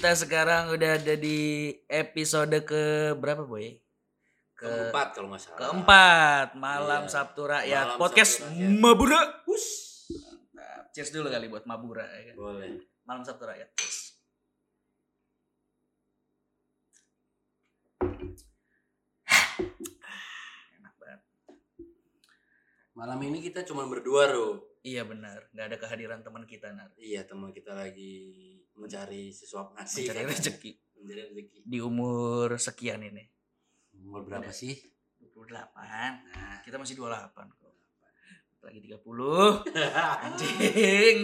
Kita sekarang udah ada di episode ke berapa, Boy? Ke keempat kalau nggak salah keempat malam Iya. Sabtu Rakyat Malam podcast Sabtu Rakyat. Mabura. Hus. Mantap. Cheers dulu kali buat Mabura ya kan. boleh Malam Sabtu Rakyat. Cheers. Enak banget. malam ini kita cuma berdua Ro Iya benar, nggak ada kehadiran teman kita Nar. iya teman kita lagi mencari sesuap nasi Mencari rezeki mencari rezeki di umur sekian ini. umur berapa sih 28. nah Kita masih 28 kok. Lagi 30. Anjing.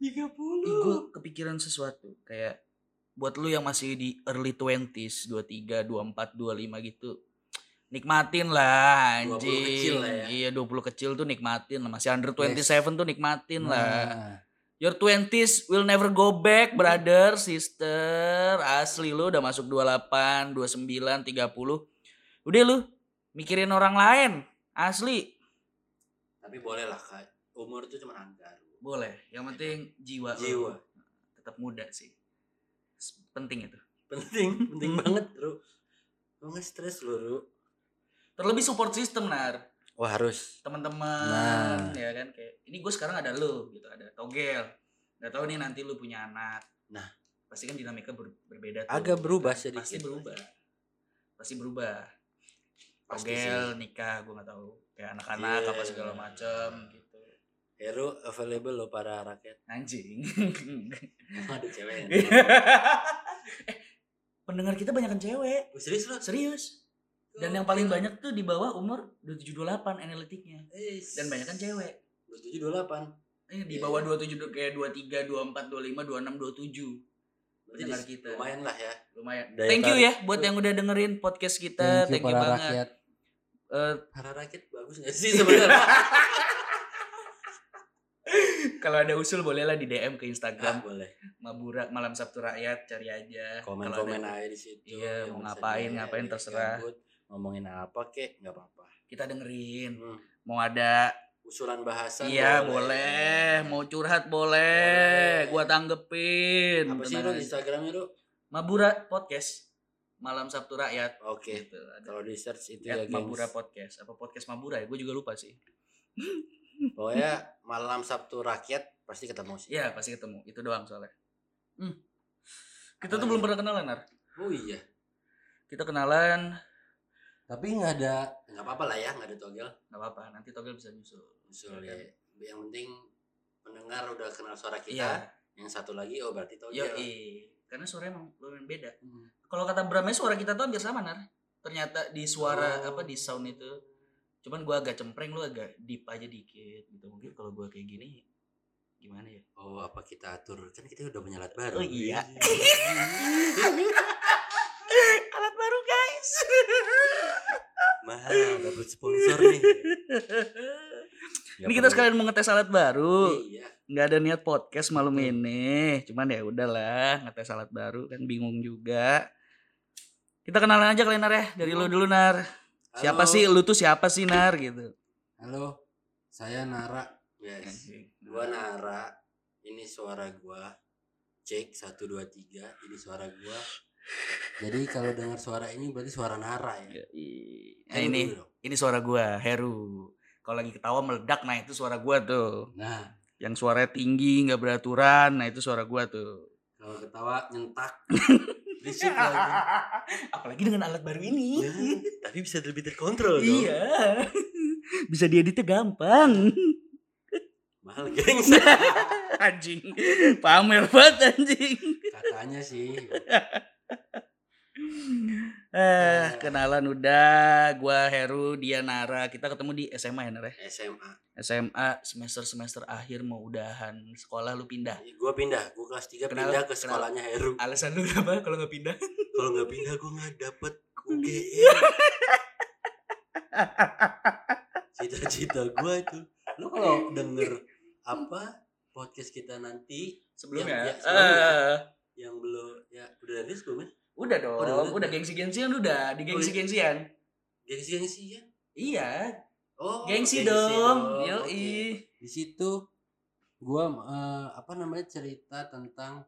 30. Gue kepikiran sesuatu kayak buat lu yang masih di early 20s, 23, 24, 25 gitu. Nikmatin lah 20 anjing. kecil lah ya. Iya, 20 kecil tuh nikmatin lah. Masih under 27 tuh nikmatin lah. Nah, Your 20s will never go back, brother, sister. Asli lu udah masuk 28, 29, 30. Udah lu mikirin orang lain. Asli. tapi boleh lah kak umur itu cuma angka. Boleh. Yang penting jiwa, lu jiwa tetap muda sih. Penting itu. penting penting banget Ro lo nggak stres lo Ro Terlebih support system, Nar. wah harus Teman-teman Nah. ya kan kayak ini gue sekarang ada lu gitu, ada Togel. Gak tahu nih nanti lu punya anak. Nah. pasti kan dinamika ber- berbeda tuh. agak berubah sedikit pasti berubah pasti berubah Pasti Togel nikah gue nggak tahu kayak anak-anak Iya. apa segala macam gitu Hero available lo para rakyat anjing Emang ada cewek eh, pendengar kita banyak cewek Oh, serius lo serius dan yang paling banyak tuh di bawah umur 2728 analitiknya. Dan banyak kan cewek. dua tujuh dua delapan eh, di Iya. bawah 27 kayak 23 24 25 26 27 pendengar kita. lumayan lah ya. Lumayan. Daya thank you ya buat yang udah dengerin podcast kita. Thank you, banget. Eh, para rakyat bagus gak sih sebenarnya? Kalau ada usul bolehlah di DM ke ah, Instagram boleh. Mabura Malam Sabtu Rakyat cari aja. komen Kalau komen ada- aja di situ. Iya, mau ngapain, ngapain terserah. gabut, ngomongin apa kek nggak apa-apa Kita dengerin. Hmm. Mau ada usulan bahasa iya boleh, mau curhat boleh, Boleh. gua tanggepin. apa sih aja. instagramnya lo Mabura Podcast Malam Sabtu Rakyat. oke Gitu. Ada kalau di search itu at ya Mabura gengs Podcast. Apa podcast Mabura ya? Gue juga lupa sih. pokoknya malam sabtu rakyat pasti ketemu sih Iya, pasti ketemu. Itu doang soalnya. Hmm. Kita tuh Apa belum pernah kenalan, Nar. oh iya Kita kenalan, tapi nggak ada nggak apa-apa lah ya nggak ada togel nggak apa-apa. Nanti Togel bisa nyusul. usul Iya ya yang penting pendengar udah kenal suara kita Iya. yang satu lagi oh berarti togel Yo, karena suaranya emang lumayan beda. Hmm. Kalau kata Bramnya suara kita tuh hampir sama, Nar. Ternyata di suara Oh. apa di sound itu. Cuman gua agak cempreng, lu agak deep aja dikit gitu. Mungkin kalau gua kayak gini gimana ya? Oh apa kita atur kan kita udah punya alat baru. Oh, iya. Alat baru, guys. Mahal dapat sponsor nih. ini kita sekalian mau ngetes alat baru. Iya. Nggak ada niat podcast malam ini. Cuman ya udahlah, ngetes alat baru kan bingung juga. Kita kenalan aja kalian Nar ya. Dari lu dulu Nar. Siapa Halo. sih lu tuh siapa sih Nar gitu. Halo. Saya Nara. Yes. Gua Nara. Ini suara gua. Cek 1 2 3. Ini suara gua. Jadi kalau dengar suara ini berarti suara Nara ya. Nah, Heru ini ini suara gua, Heru. Kalau lagi ketawa meledak, nah itu suara gua tuh. Nah, Yang suaranya tinggi, nggak beraturan, nah itu suara gua tuh. kalau ketawa nyentak. Berisik lagi. Apalagi dengan alat baru ini. Ya, tapi bisa lebih terkontrol dong. iya. Bisa dieditnya gampang. Mahal gengs. anjing. Pamer banget anjing. Katanya sih. Eh, kenalan udah. Gua Heru, dia Nara. Kita ketemu di SMA ya, Nara? SMA. SMA semester-semester akhir mau udahan sekolah lu pindah. Gue pindah, gue kelas 3 Kenal- pindah ke kenal. sekolahnya Heru. Alasan lu apa kalau nggak pindah? Kalau nggak pindah gue nggak dapet UGM. Cita-cita gue itu. Lo kalau denger apa podcast kita nanti Sebelumnya. Ya, ya, sebelumnya. Eh, yang belum ya udah rilis belum ya? udah dong, Udah, udah, udah. gengsi-gengsian udah, di gengsi-gengsian. gengsi-gengsi ya Iya, oh gengsi, dong. Oke. Yoi. di situ gua eh, apa namanya cerita tentang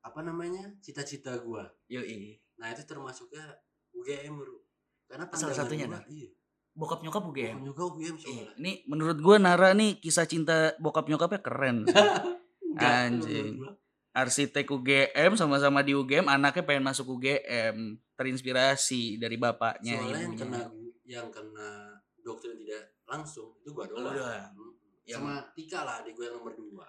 apa namanya cita-cita gua Yoi. nah itu termasuknya UGM bro karena Salah satunya, gua, iya Bokap nyokap UGM. Pokoknya gua UGM Iya, soalnya ini menurut gua Nara nih kisah cinta bokap nyokapnya keren. Anjing. Arsitek UGM sama-sama di UGM, anaknya pengen masuk UGM, terinspirasi dari bapaknya. soalnya yang kena yang kena doktrin tidak langsung itu gua doang. Hmm. Yang- sama Tika lah adik gua yang nomor dua.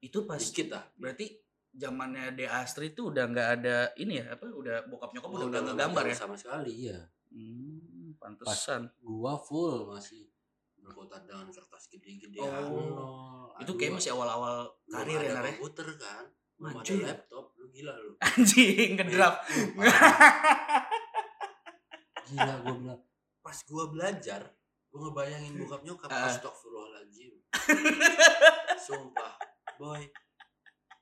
Itu pas dikit lah. berarti zamannya De Astri tuh udah nggak ada ini ya apa udah bokap nyokap Oh, udah udah nggak ngegambar ya? sama sekali iya. Hmm, pantesan. gua full masih berkotak dengan kertas gede-gedean Oh. itu kayak masih awal-awal karir ya ada ya? komputer kan belum ada laptop. lu gila lu. Anjing parah. gila gua bilang pas gua belajar gua ngebayangin bokap nyokap Ah. astagfirullahaladzim. Sumpah boy.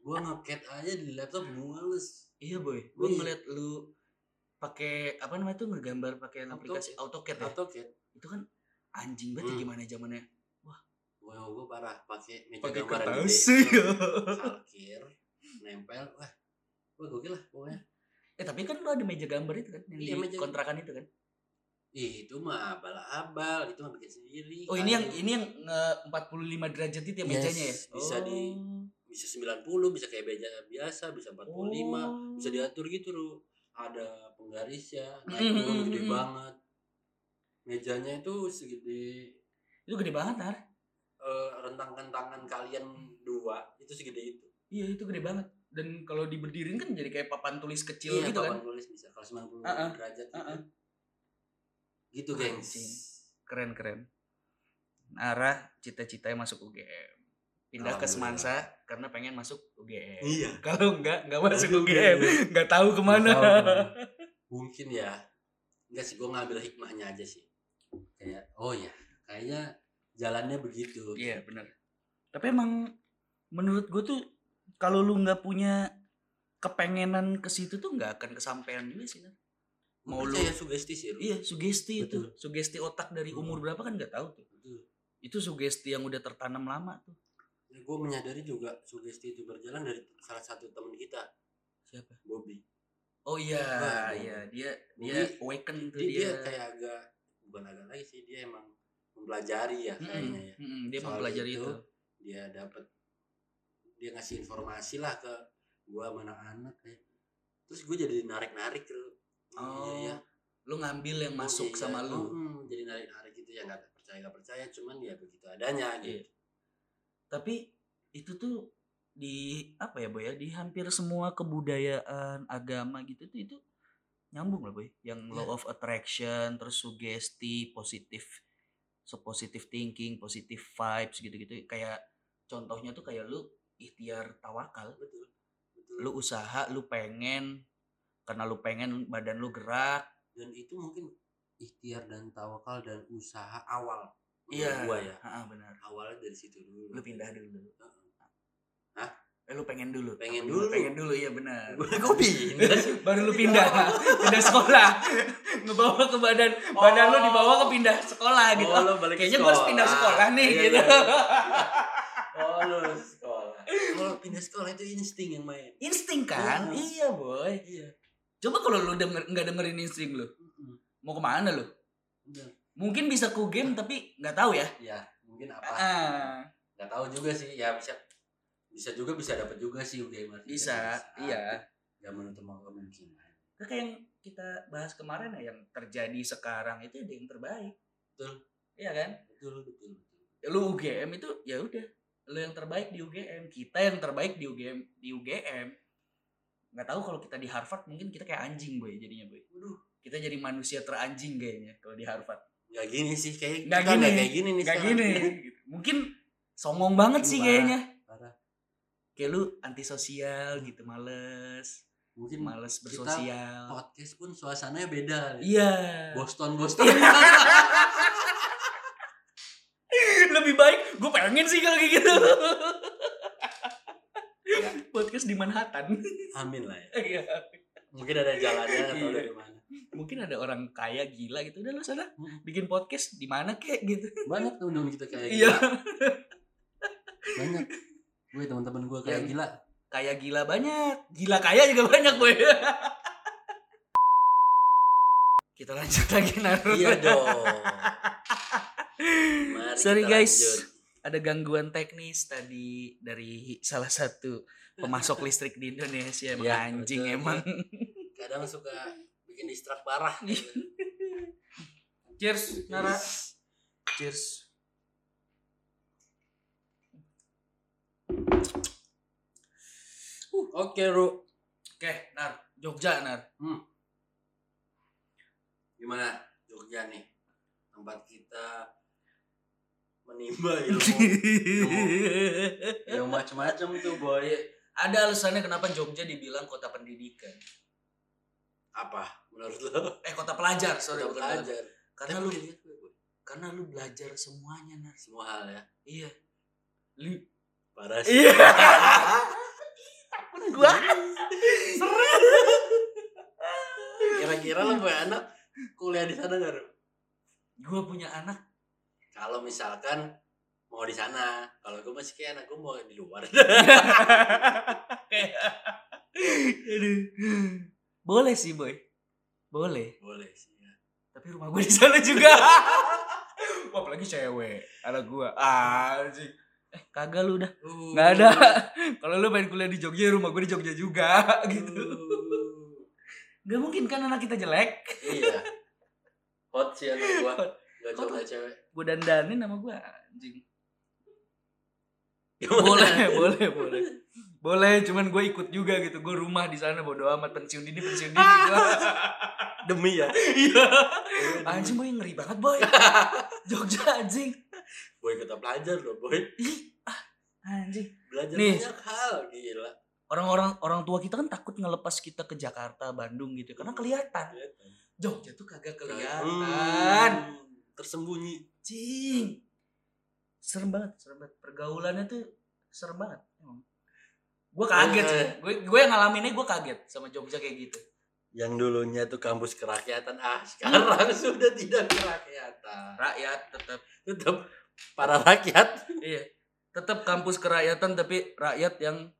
Gua ngecat aja di laptop males. Iya boy. Gue ngeliat lu pakai apa namanya tuh ngegambar pakai aplikasi AutoCAD ya? AutoCAD. Itu kan anjing banget ya Hmm. gimana zamannya? Gua gua parah pakai meja pakai gambar kertas salkir nempel wah. Wah gokil lah pokoknya. Eh tapi kan lu ada meja gambar itu kan yang Iya, di meja- kontrakan itu kan? Ih, itu mah abal-abal itu mah bikin sendiri oh ini yang ini yang nge 45 derajat itu ya Yes, mejanya ya? bisa di- bisa 90 bisa kayak meja biasa bisa 45 Oh. bisa diatur gitu loh ada penggarisnya naik turun mm, gede mm. banget mejanya itu segede itu gede banget Nar eh, rentang tangan kalian dua itu segede itu Iya itu gede banget. Dan kalau diberdiriin kan jadi kayak papan tulis kecil iya gitu kan. papan tulis bisa kalau 90 Ah, ah. derajat gitu Ah, ah. gitu gengs. Keren keren. Nara cita-citanya masuk UGM. Pindah ke. Semansa karena pengen masuk UGM. iya Kalau enggak enggak masuk Aduh, UGM, enggak tahu ke mana. Nggak tahu ke mana. mungkin ya enggak sih gue ngambil hikmahnya aja sih kayak oh ya kayaknya jalannya begitu Iya benar. Tapi emang menurut gue tuh kalau lu nggak punya kepengenan ke situ tuh nggak akan kesampaian juga sih. Nar. Mau lu percaya sugesti sih Ru. Iya sugesti itu, Betul. sugesti otak dari umur berapa kan nggak tahu tuh. Betul. Itu sugesti yang udah tertanam lama tuh. gue menyadari juga sugesti itu berjalan dari salah satu teman kita Siapa? Bobby Oh iya, Wah, iya dia dia awaken tuh dia, dia. dia kayak agak bukan agak lagi sih dia emang mempelajari ya Mm-mm, kayaknya ya mm-mm, dia Soal mempelajari itu, itu. dia dapat dia ngasih informasi lah ke gua sama anak-anak ya terus gue jadi narik narik lu Oh, iya, iya. Lu ngambil yang Oh, masuk iya, sama iya. lu. Oh, mm, jadi narik narik gitu ya nggak percaya nggak percaya cuman ya begitu adanya Iya. gitu Tapi itu tuh di apa ya boy ya di hampir semua kebudayaan agama gitu tuh itu nyambung lah boy. Yang law Iya. of attraction terus sugesti positif so positive thinking positive vibes gitu-gitu. Kayak contohnya tuh kayak lu ikhtiar tawakal. Betul betul. Lu usaha lu pengen. Karena lu pengen badan lu gerak. Dan itu mungkin ikhtiar dan tawakal dan usaha awal. Iya. Gua ya. Ha, benar. Awalnya dari situ dulu. Lu pindah dulu. Heeh. Eh lu pengen dulu Pengen Lu dulu. pengen dulu iya benar Kok pindah sih? baru lu pindah pindah sekolah ngebawa ke badan badan lu dibawa ke pindah sekolah gitu Oh, lu balik kayaknya gua harus pindah sekolah nih Iya, gitu iya. Oh, lu sekolah. Kalau pindah sekolah itu insting yang main. insting kan Heeh. iya boy Iya. coba kalau lu denger nggak dengerin insting lu mau ke mana lu Udah. mungkin bisa ku game tapi nggak tahu ya Ya, mungkin apa? ah Gak tahu juga sih. Ya bisa bisa juga bisa dapat juga sih UGM Arsitek. bisa iya Gak menutup kemungkinan. Nah, kayak yang kita bahas kemarin ya yang terjadi sekarang itu ada yang terbaik Betul. iya kan Betul, betul, betul. Ya, lu UGM itu ya udah lu yang terbaik di UGM kita yang terbaik di UGM di UGM nggak tahu kalau kita di Harvard mungkin kita kayak anjing boy jadinya boy Waduh, kita jadi manusia teranjing kayaknya kalau di Harvard gak gini sih kayak Nggak kita gini. nggak kayak gini nih nggak gini mungkin songong banget sih Parah. kayaknya. Kayak lu antisosial gitu males Mungkin males kita bersosial podcast pun suasananya beda. iya Boston, Boston. lebih baik gue pengen sih kalau kayak gitu podcast di Manhattan Amin lah ya. Iya. Mungkin ada jalannya atau Iya. dari mana. mungkin ada orang kaya gila gitu udah lu sana bikin podcast di mana kek gitu banyak temen-temen kita kayak iya gila banyak gue teman-teman gue kayak gila. kaya gila banyak. Gila kaya juga banyak gue kita lanjut lagi Naruto. Iya dong. Mari sorry guys. lanjut. ada gangguan teknis tadi dari salah satu pemasok listrik di Indonesia. Emang Iya, anjing betul. emang. kadang suka bikin distrak parah. Cheers Nara. Cheers oke Ru. Oke Nar. Jogja Nar. Gimana Jogja nih? Tempat kita menimba ilmu. Yang macam-macam tuh boy. Ada alasannya kenapa Jogja dibilang kota pendidikan. Apa menurut lo? Eh kota pelajar sorry kota- belajar karena Tapi lu lihat gue, boy. karena lu belajar semuanya Nar. Semua hal ya? Iya. Lu parah sih. Iya gua. Kira-kira lo punya anak kuliah di sana nggak gua punya anak. Kalau misalkan mau di sana. Kalau gue masih kayak anak gue mau di luar. Aduh. boleh sih boy. Boleh. Boleh sih ya. Tapi rumah gue di sana juga. Wah, apalagi cewek. Anak gua. Anjing eh kagak lu dah. Uh. nggak ada. Kalau lu main kuliah di Jogja rumah gue di Jogja juga gitu. Uh. nggak mungkin kan anak kita jelek. Iya. Hot sih anak gue Hot. gak Hot. cowok cewek. Gue dandanin sama gue anjing. Gimana? boleh boleh boleh. Boleh cuman gue ikut juga gitu. Gue rumah di sana bodo amat. Pensiun dini pensiun dini gua. demi ya? Iya. Anjing boy ngeri banget boy. Jogja anjing boy kita belajar loh boy anjing belajar Nih. banyak hal gila orang-orang orang tua kita kan takut ngelepas kita ke Jakarta Bandung gitu karena kelihatan Jogja tuh kagak kelihatan Hmm, tersembunyi Cing. Serem banget, serem banget. Pergaulannya tuh serem banget. Emang. Gue kaget sih. Gue gue yang ngalaminnya gue kaget sama Jogja kayak gitu. yang dulunya tuh kampus kerakyatan ah sekarang sudah tidak kerakyatan Rakyat tetap tetap para rakyat iya. Tetap kampus kerakyatan tapi rakyat yang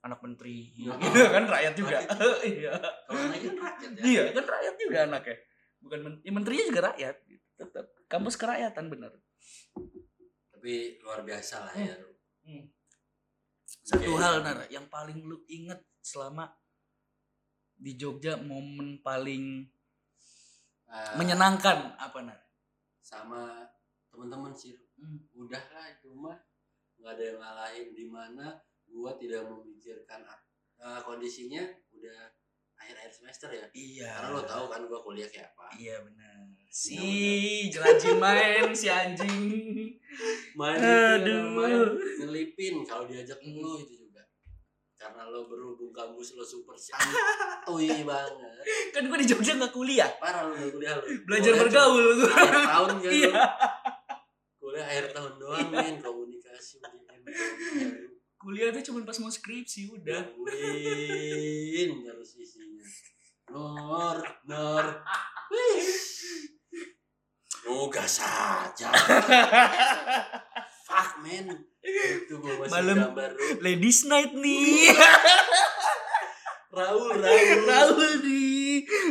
anak menteri. Ya. Gitu kan rakyat juga. Rakyat iya. kan rakyat ya Iya, kan rakyat juga anaknya. Bukan men- ya, menterinya juga rakyat gitu. Tetap kampus kerakyatan bener. tapi luar biasa lah ya Satu Oke. hal Nar yang paling lu inget selama di Jogja momen paling Ah, menyenangkan apa Nar? sama teman-teman sih Hmm. udah lah itu mah nggak ada yang ngalahin di mana gua tidak memikirkan ah, kondisinya udah akhir-akhir semester ya Iya. karena lo tahu kan gua kuliah kayak apa Iya benar. Si Iya, jelajin main si anjing. main Aduh. main ngelipin kalau diajak Hmm. lo itu juga karena lo berhubung kampus lo super santuy banget Kan gue di Jogja nggak kuliah. parah lo nggak kuliah lo Belajar bergaul gue. akhir tahun kan Iya. lo kuliah akhir tahun doang men komunikasi UGM. Kuliah tuh cuma pas mau skripsi udah. Win terus isinya. Nor, nor. Moga saja. Fuck man. Itu gua masih Malam. gambar lu. Ladies night nih. Raul, Raul. Raul nih.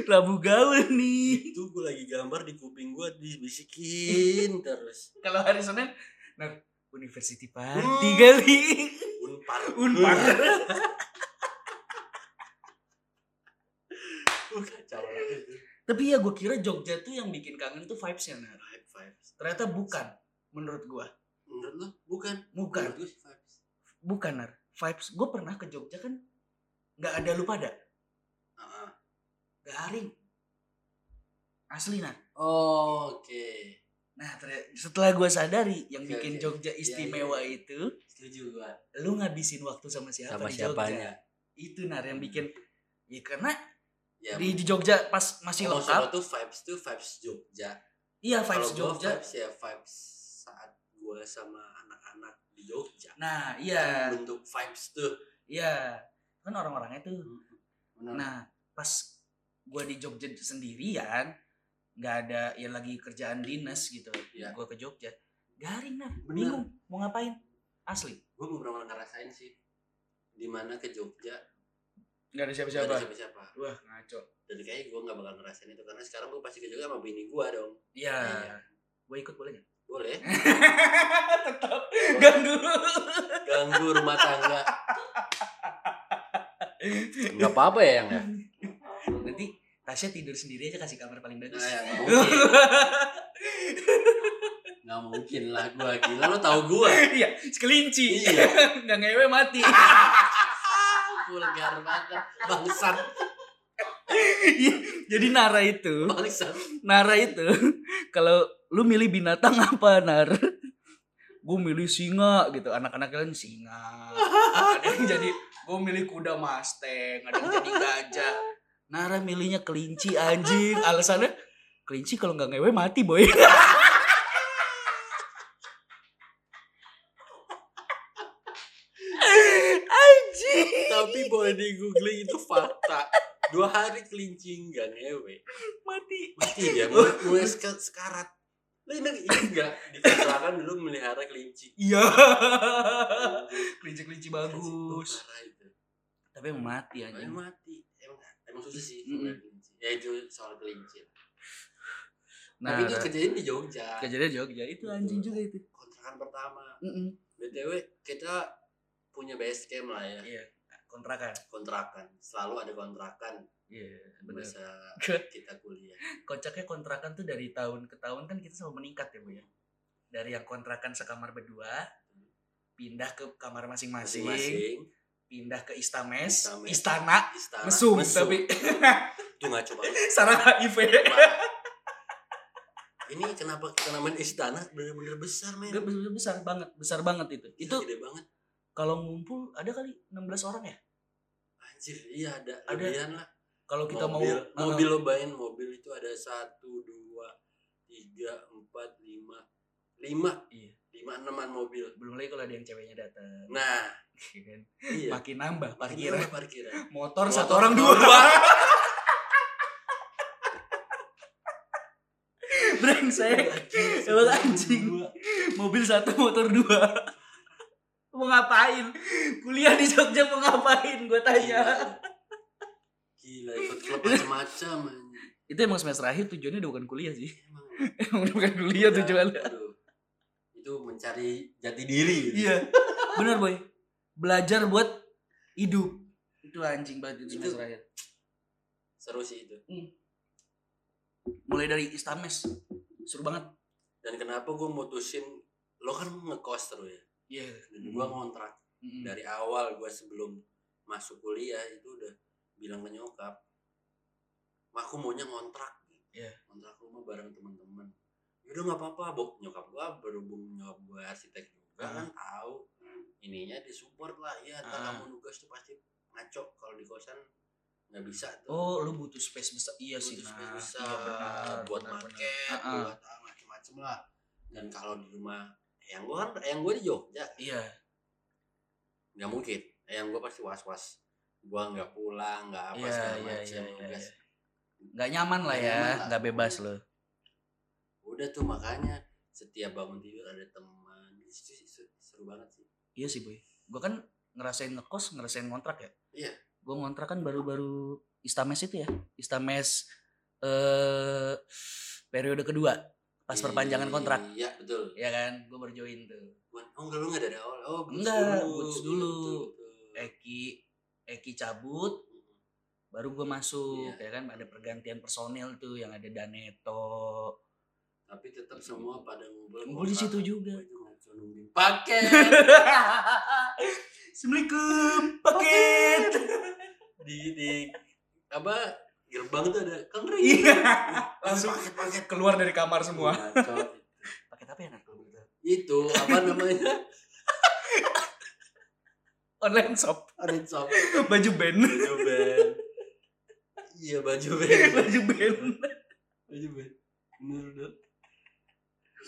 Rabu gaul nih. Itu gua lagi gambar di kuping gua dibisikin terus. Kalau hari Senin, nah University Party Hmm. kali. Unpar. Unpar. Uh, kacau. Tapi ya gue kira Jogja tuh yang bikin kangen tuh vibes-nya. Nar. Vibe, vibes. Ternyata bukan. Menurut gue. Menurut lu? Bukan. Bukan. Menurut vibes. Bukan, Nar. Vibes. Gue pernah ke Jogja kan. Gak ada lu pada. Garing. Asli, Nar. Oke. Nah, ternyata, setelah gue sadari yang Oke, bikin oke. Jogja Iya, istimewa iya. itu, Setuju gua. lu ngabisin waktu sama siapa Sama di Jogja. siapanya? Itu Nar yang bikin ya karena Ya, di, di Jogja pas masih lengkap. Solo tuh vibes tuh vibes Jogja. Iya, vibes gua Jogja. vibes ya vibes saat gua sama anak-anak di Jogja. Nah, iya. Bentuk vibes tuh. Iya. Kan orang-orangnya tuh. Benar. Nah, pas gua di Jogja sendirian nggak ada ya lagi kerjaan dinas gitu. Iya. gua ke Jogja. Garing nah Bener. bingung mau ngapain? Asli. Gue pernah ngerasain sih di mana ke Jogja. Nggak ada gak ada siapa-siapa. Wah ngaco. Dan kayaknya gue gak bakal ngerasain itu karena sekarang gue pasti ke Jogja sama bini gue dong. Iya. Iya. gua ikut boleh nggak? Boleh. Tetap ganggu. Ganggu rumah tangga. Nggak apa-apa ya yang ya Tasya tidur sendiri aja kasih kamar paling bagus. Nah, ya, nggak mungkin. Nggak mungkin lah gue gila lo tau gue iya kelinci Iya. nggak ngewe mati. Vulgar banget. Bangsat. Iya, jadi Nara itu. Bangsat. Nara itu kalau lu milih binatang apa Nar? Gue milih singa gitu. Anak-anak kalian singa. Ada yang jadi gue milih kuda mustang ada yang jadi gajah Nara milihnya kelinci anjing. Alasannya kelinci kalau nggak ngewe mati boy. Anjing. Tapi boleh di googling itu fakta. Dua hari kelinci nggak ngewe. Mati. Mati dia mulai, mulai sek- sekarat. Ini enggak di kontrakan dulu melihara kelinci. Iya. Kelinci-kelinci bagus. tapi mati anjing. Mati emang susah sih soal kelinci. Ya itu soal kelinci. Nah tapi itu kejadian di Jogja. kejadian Jogja itu anjing juga itu. Kontrakan pertama. Mm-mm. btw kita punya base camp lah ya. Iya kontrakan. Kontrakan. Selalu ada kontrakan. Iya benar masa kita kuliah. Kocaknya kontrakan tuh dari tahun ke tahun kan kita selalu meningkat ya bu ya. Dari yang kontrakan sekamar berdua pindah ke kamar masing-masing pindah ke istames, Istames. istana istana. Mesum, tapi. Itu ngaco banget. Sarang HIV ini kenapa kita namain istana? Bener-bener besar men. Gak besar, besar banget besar banget itu. Itu gede banget. kalau ngumpul ada kali 16 orang ya? Anjir iya ada Ada. lah. Kalau kita mobil, mau mobil lo bayangin mobil itu ada satu dua tiga empat lima lima. Iya. Lima enaman mobil. Belum lagi kalau ada yang ceweknya datang. Nah ya kan? iya. Makin nambah parkiran. apa parkiran. Motor, Motor satu orang dua. dua. Brengsek. Emang anjing. mobil satu motor dua. Mau ngapain? Kuliah di Jogja mau ngapain? Gue tanya. Gila. Ikut klub macam-macam itu emang semester akhir tujuannya udah bukan kuliah sih. Emang emang udah bukan kuliah tujuannya mencari jati diri gitu. iya. Bener boy. Belajar buat hidup. Itu anjing banget itu Itu- semester akhir seru sih itu. Mulai dari istames seru banget. Dan kenapa gue mutusin lo kan ngekos terus ya? Iya. Dan gue ngontrak. Mm-mm. dari awal gue sebelum masuk kuliah itu udah bilang ke nyokap "Ma, aku maunya ngontrak. Iya. ngontrak rumah bareng teman-teman yaudah nggak apa-apa. Bok nyokap gue berhubung nyokap gue arsitek juga Ah. kan tahu ininya disupport lah. Ya ntar Ah. kamu nugas tuh pasti ngaco kalau di kosan. Nggak bisa tuh. Oh lu butuh space besar. Iya sih Butuh nah space besar iya benar. buat benar, market benar. Ah, ah. buat ah, macem-macem lah. Dan kalau di rumah yang gue kan yang gue di Jogja. Iya. Nggak mungkin. Yang gue pasti was was gue nggak pulang nggak apa iya segala iya macam iya Udah- iya. nggak nyaman lah Nggak ya. nyaman lah. nggak bebas lo udah tuh makanya setiap bangun tidur ada teman. Itu seru, banget sih. Iya sih boy. Gue kan ngerasain ngekos ngerasain ngontrak ya. Iya. gue ngontrak kan baru-baru istames itu ya. Istames eh periode kedua pas perpanjangan kontrak. iya betul. Ya kan? Gue baru join tuh. Oh enggak lu enggak dari awal. Oh Enggak, dulu. Iya, dulu. betul, betul. Eki Eki cabut baru gue masuk Iya. ya kan? Ada pergantian personil tuh yang ada Daneto tapi tetap semua pada ngumpul ngumpul di situ juga. Paket Assalamualaikum. Paket. Di di apa gerbang tuh ada kang Ring. iya. Langsung paket paket keluar dari kamar semua. Paket apa ya begitu itu apa namanya? Online shop. Orange shop. Baju band. Baju band. Iya baju band. Baju band. Baju band. Bener dong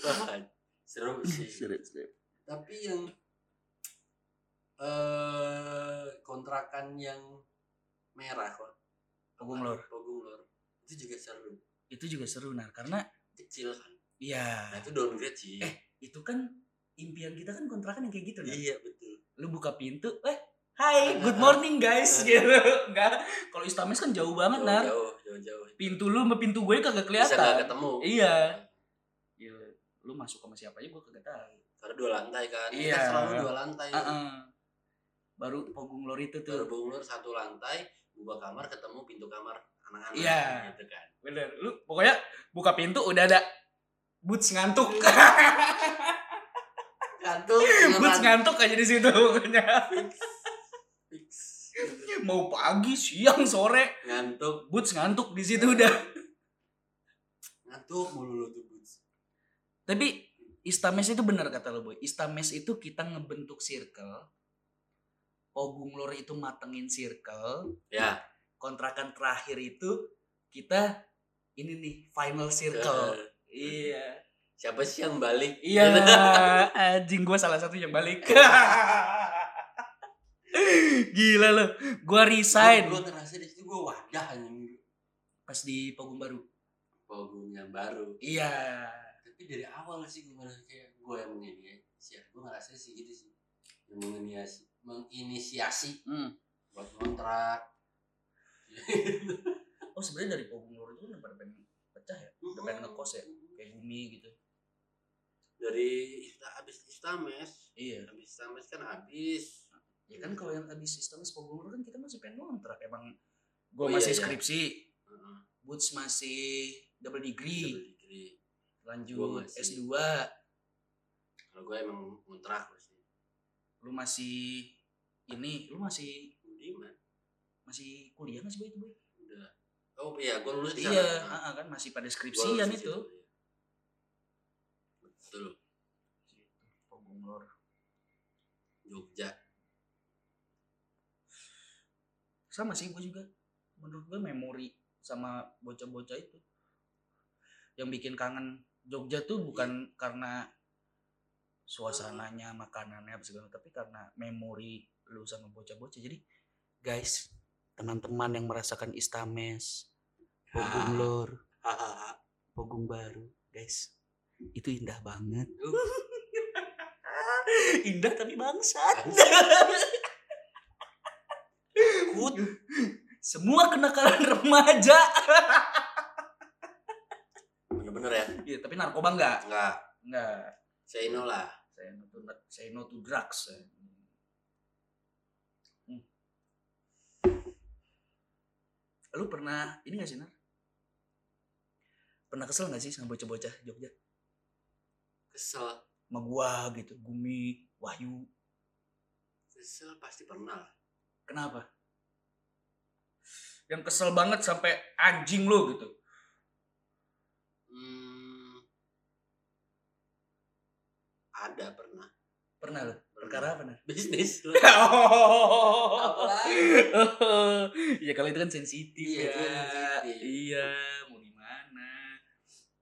Wah, seru sih. Tapi yang eh kontrakan yang merah kok. Pogung Lor. Pogung Lor itu juga seru. Itu juga seru nah karena kecil kan? Ya nah itu downgrade sih. Eh, itu kan impian kita kan kontrakan yang kayak gitu nah. iya betul. Lu buka pintu eh hai Ada. good morning guys. gitu. Enggak kalau istames kan jauh banget nar. jauh jauh jauh. Pintu lu sama pintu gue kagak bisa kelihatan. nggak ketemu? Iya. Lu masuk sama siapa aja gue kagak tahu. Karena dua lantai kan. Iya. kan selalu dua lantai. Heeh. baru pogung lor itu baru tuh bangun satu lantai buka kamar ketemu pintu kamar anak-anak. Iya. gitu kan. Bener. Lu pokoknya buka pintu udah ada boots ngantuk. Ngantuk boots ngantuk aja di situ. Pokoknya. Mau pagi siang sore. Ngantuk. Boots ngantuk di situ udah. Ngantuk mulu lu tuh boots tapi Istames itu bener kata lo boy. Istames itu kita ngebentuk circle Pogung Lor itu matengin circle ya. kontrakan terakhir itu kita ini nih final circle. Iya. Siapa sih yang balik? Iya. Anjing gue salah satu yang balik. Gila lo. Gue resign. Gue ngerasa di situ gue wadah anjing. Pas di Pogung Baru. Pogum yang baru. Iya tapi dari awal sih gue ngerasa kayak gue yang menginisiasi gue ngerasa sih gitu sih. Yang menginisiasi menginisiasi hmm. buat kontrak. Oh sebenarnya dari Lor itu kan udah pada pengen pecah ya? Udah pengen ngekos ya? Kayak bumi gitu. Dari ista abis istames iya. Abis istames kan abis ya kan kalau yang habis sistem Pogung Lor kan kita masih pengen kontrak emang gue Oh, iya, masih iya. skripsi Heeh, Boots masih double degree. Double degree. Gua lanjut masih. S2 kalau gue emang kontrak sih lu masih ini lu masih Budiman masih kuliah nggak sih boy itu boy? Udah. Oh iya gue lulus di sana iya Nah, ah, ah, kan masih pada skripsian itu. situ, iya. betul. Pogung Lor Jogja. Sama sih gue juga. Menurut gue memori sama bocah-bocah itu. Yang bikin kangen Jogja tuh bukan karena suasananya makanannya apa segala tapi karena memori lu sama bocah-bocah. Jadi guys teman-teman yang merasakan Istames Pogung Lor hahaha Pogung Baru guys itu indah banget. Indah tapi bangsat. Takut. semua kenakalan remaja bener-bener ya? Iya, tapi narkoba enggak enggak enggak say no lah. Saya no to saya no to drugs Hmm. lu pernah ini gak sih Nar? pernah kesel gak sih sama bocah-bocah Jogja? Kesel. Sama gua gitu Gumi Wahyu. Kesel pasti pernah lah. Kenapa? Yang kesel banget sampai anjing lu gitu hmm, ada pernah. Pernah lu? Perkara apa nih bisnis. Lu oh. Apalagi? ya kalau itu kan sensitif Iya, ya sensitif. iya mau gimana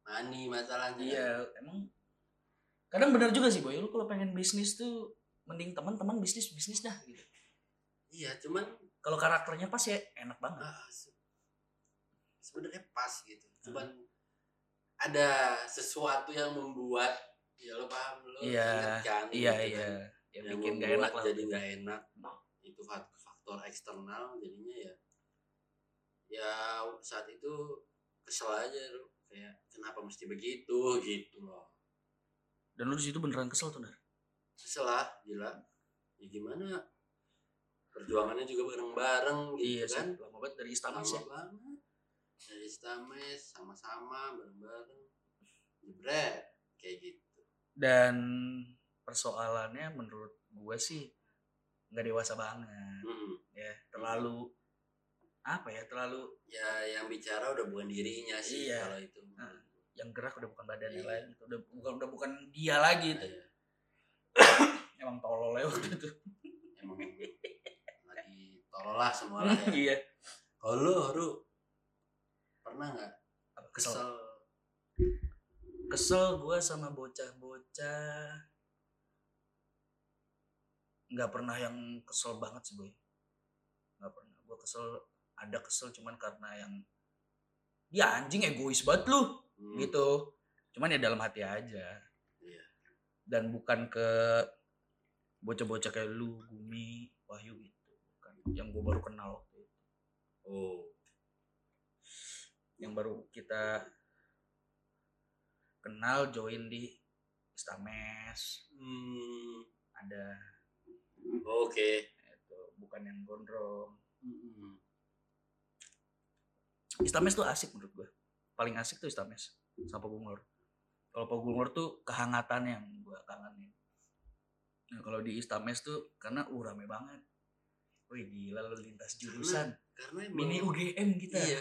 money masalahnya Iya, emang kadang benar juga sih boy. Lu kalau pengen bisnis tuh mending teman-teman bisnis bisnis dah gitu. iya cuman Kalau karakternya pas ya enak banget. ah, se- sebenarnya pas gitu. Cuman ada sesuatu yang membuat ya lo paham lo Iya, inget kan iya gitu iya. kan. Yang yang bikin gak enak lah. jadi nggak enak itu fak- faktor eksternal jadinya ya ya saat itu kesel aja lo kayak kenapa mesti begitu gitu loh Dan lu di situ beneran kesel tuh, Nar. kesel lah gila ya gimana perjuangannya juga bareng-bareng gitu Iya sih, kan lama banget dari Istamis lama ya. banget dari Stames sama-sama bareng-bareng. Jebret kayak gitu. Dan persoalannya menurut gue sih nggak dewasa banget. Hmm. ya terlalu apa ya terlalu ya yang bicara udah bukan dirinya sih Iya. kalau itu. Nah. yang gerak udah bukan badannya Iya. lagi udah bukan udah bukan dia lagi Nah, ya, emang tolol ya waktu itu. Emang lagi tolol lah semua lah ya. Iya. Kalau lu pernah nggak? Kesel. Kesel. Kesel gue sama bocah-bocah. Nggak pernah yang kesel banget sih boy. Nggak pernah. Gue kesel ada kesel cuman karena yang dia anjing egois banget lu Hmm. gitu. Cuman ya dalam hati aja. Iya. dan bukan ke bocah-bocah kayak lu Gumi Wahyu gitu. Bukan. Yang gue baru kenal waktu itu. Oh yang baru kita kenal join di Stames Hmm, ada. Oke. Itu bukan yang gondrong. Hmm. Istames tuh asik menurut gue paling asik tuh Istames sama Pogumlor kalau Pogumlor tuh kehangatan yang gue kangenin. Nah kalau di Istames tuh karena uh rame banget. Wih gila lu lintas jurusan karena emang mini UGM kita. Iya.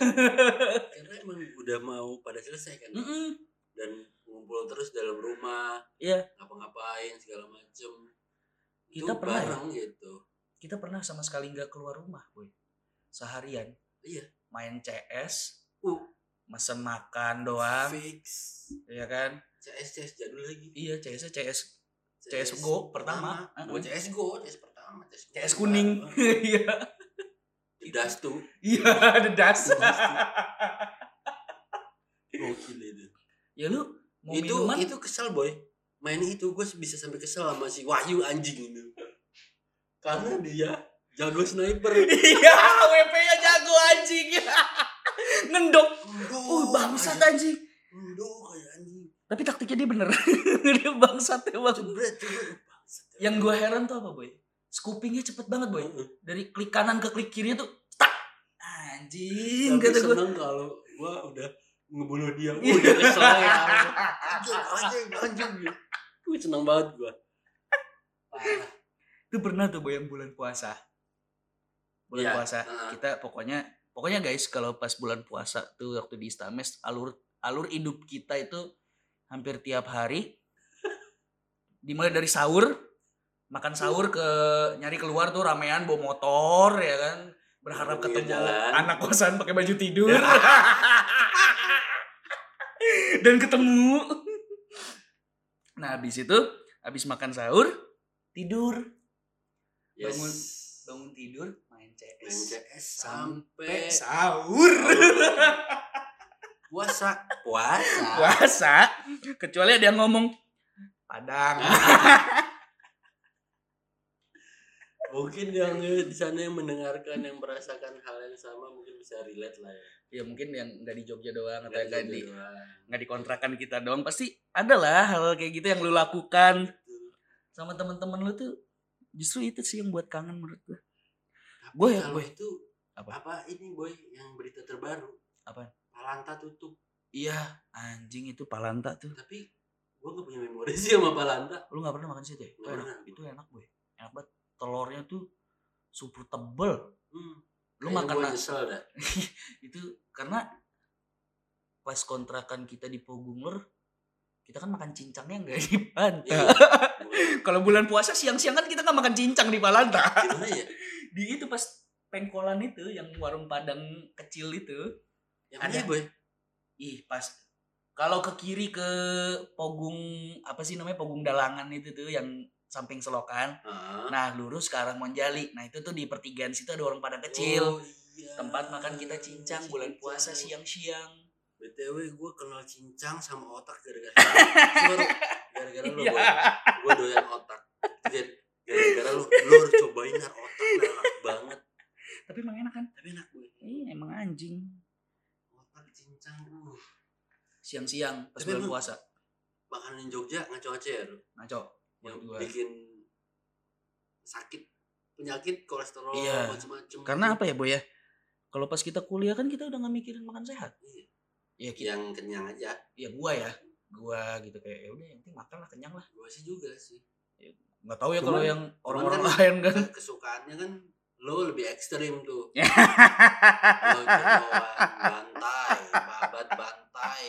karena emang udah mau pada selesai kan Mm-mm. dan ngumpul terus dalam rumah Iya. ngapa-ngapain segala macem. Kita Itu pernah ya? bareng gitu. Kita pernah sama sekali nggak keluar rumah boy. Seharian. Iya. main CS uh. Mesen makan doang. Fix. Ya kan? CS CS jadul lagi. Iya CS CS CS Go pertama. oh CS Go CS pertama CS, CS pertama. kuning. Iya di das tuh. Iya ada das gokil itu. Ya lu mau itu minuman? itu kesel boy. Main itu gue bisa sampai kesel sama si Wahyu anjing itu. Karena dia jago sniper. Iya WP nya jago anjing. Ngendok oh bangsat anjing. Aduh, kayak anjing. Tapi taktiknya dia bener. Dia bangsat Jebret, jebret. Bangsat. yang gue heran tuh apa boy scoopingnya cepet banget boy dari klik kanan ke klik kirinya tuh tak anjing Tapi kata gue seneng kalau gua udah ngebunuh dia. Iya. Udah kesel ya. Anjing, anjing, anjing. Gue seneng banget gua. Itu pernah tuh boy yang bulan puasa bulan Iya, puasa kita pokoknya pokoknya guys kalau pas bulan puasa tuh waktu di Istames alur alur hidup kita itu hampir tiap hari dimulai dari sahur makan sahur ke nyari keluar tuh ramean bawa motor ya kan berharap Pinggir ketemu jalan. anak kosan pakai baju tidur dan ketemu nah habis itu habis makan sahur tidur Yes. Bangun. bangun tidur main CS Main CS sampai sampai sahur puasa. Puasa. puasa kecuali ada yang ngomong padang Mungkin yang di sana yang mendengarkan yang merasakan hal yang sama mungkin bisa relate lah ya. ya mungkin yang nggak di Jogja doang atau Nggak di doang. nggak di kontrakan kita doang pasti ada lah hal kayak gitu yang lu lakukan sama teman-teman lu tuh justru itu sih yang buat kangen menurut gue Boy, ya, kalau boy. itu Apa? apa? ini boy yang berita terbaru? Apaan? Palanta tutup. iya anjing itu palanta tuh Tapi gua gak punya memori sih sama Palanta. lu nggak pernah makan situ ya enak pernah. itu enak boy enak banget telurnya tuh super tebel Hmm. lu Kayaknya makan gua na- nyesel dah. itu karena pas kontrakan kita di Pogunglur kita kan makan cincangnya nggak di Palanta. Iya. Kalau bulan puasa siang-siang kan kita nggak makan cincang di Palanta. Gimana ya? Di itu pas pengkolan itu yang warung Padang kecil itu. Yang Ada. boy? Ih, pas kalau ke kiri ke Pogung apa sih namanya Pogung Dalangan itu tuh yang samping selokan. Ah. Nah, lurus ke arah Monjali. Nah, itu tuh di pertigaan situ ada warung Padang kecil. Oh, iya. Tempat makan kita cincang bulan puasa Cincang. siang-siang. BTW gue kenal cincang sama otak gara-gara gara-gara lu Iya. Gue doyan otak. Gara-gara lu lu harus cobain har otak nah, enak banget. Tapi emang enak kan? Tapi enak boy. Iya, emang anjing. Otak cincang uh. Siang-siang pas Tapi bulan puasa. Makanan Jogja ngaco aja ya lu. Ngaco. Yang Buat gua. bikin sakit penyakit kolesterol Iya. macam-macam. Karena apa ya, Boy ya? Kalau pas kita kuliah kan kita udah gak mikirin makan sehat. Iya. Ya kita, Yang kenyang aja. ya gua ya. Gua gitu kayak ya udah yang penting makan lah kenyang lah. Gue sih juga sih. Nggak tahu ya kalau yang orang-orang kan- lain kan. Kesukaannya kan lo lebih ekstrim tuh. Ya. lo jeroan, bantai, babat bantai.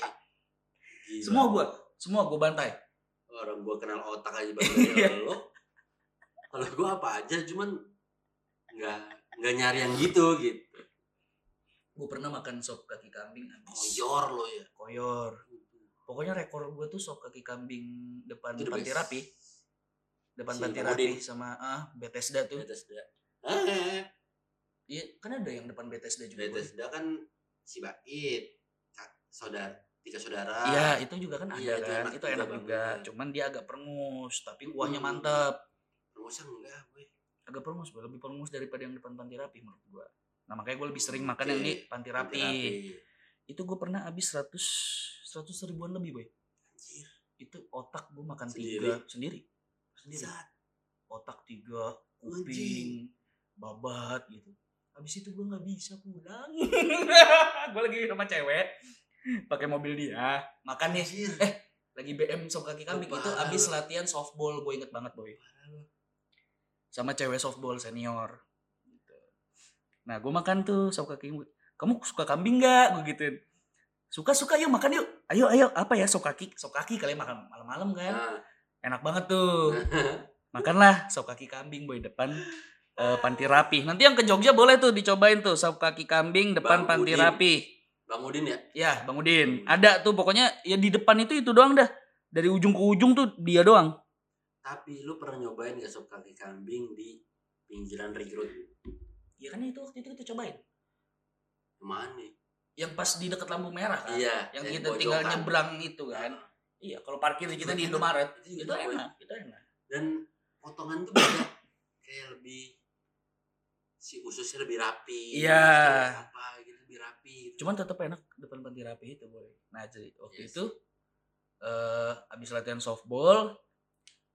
Gila. semua gua, semua gua bantai. Orang gua kenal otak aja Iya. bantai lo. Kalau gua apa aja cuman nggak nggak nyari yang gitu gitu. Gua pernah makan sop kaki kambing habis. Koyor lo ya. Koyor. Pokoknya rekor gua tuh sop kaki kambing depan Itu panti rapi. Depan Si panti rapi sama ah Bethesda tuh. Bethesda. Ah, Iya, kan ada yang depan Bethesda juga. Bethesda kan si Bait, saudara tiga saudara Iya, itu juga kan ada Iya, itu kan. enak Itu enak juga. banget. Cuman dia agak perengus, tapi kuahnya Hmm. mantep. Enggak gue Agak perengus, Boy. lebih perengus daripada yang depan panti rapi menurut gua. Nah, makanya gue lebih sering makan Oke. yang di panti rapi. Rapi. Itu gue pernah habis 100 100 ribuan lebih, Boy. anjir Itu otak gue makan Sendiri? tiga sendiri. Sendiri. Zat. Otak tiga, kuping, babat gitu. Habis itu gue nggak bisa pulang. gue lagi sama cewek pakai mobil dia. Makan nih anjir. Eh lagi BM sop kaki kambing. Oh, itu abis latihan softball. Gue inget banget boy. Sama cewek softball senior. Gitu. nah gue makan tuh sop kaki kamu suka kambing nggak? Gue gituin. Suka suka. Yuk makan yuk. Ayo ayo. Apa ya sop kaki? Sop kaki kalian makan malam-malam kan? Nah, enak banget tuh. Makanlah sop kaki kambing boy depan eh, panti rapi. Nanti yang ke Jogja boleh tuh dicobain tuh sop kaki kambing depan Bang panti Udin. rapi Bang Udin ya? Ya bang Udin. Ada tuh pokoknya ya di depan itu itu doang dah. Dari ujung ke ujung tuh dia doang. Tapi lu pernah nyobain gak sop kaki kambing di pinggiran rekrut ya kan itu waktu itu kita cobain. Ke mana yang pas di dekat lampu merah kan? Iya yang yang kita tinggal pojokan. nyebrang itu kan. Iya kalau parkir kita di Indomaret. Itu itu enak, itu enak. Dan potongan tuh beda kayak lebih si ususnya lebih rapi Iya. apa rapi gitu. cuman tetap enak depan panti rapi itu boy nah jadi waktu Yes. itu eh abis latihan softball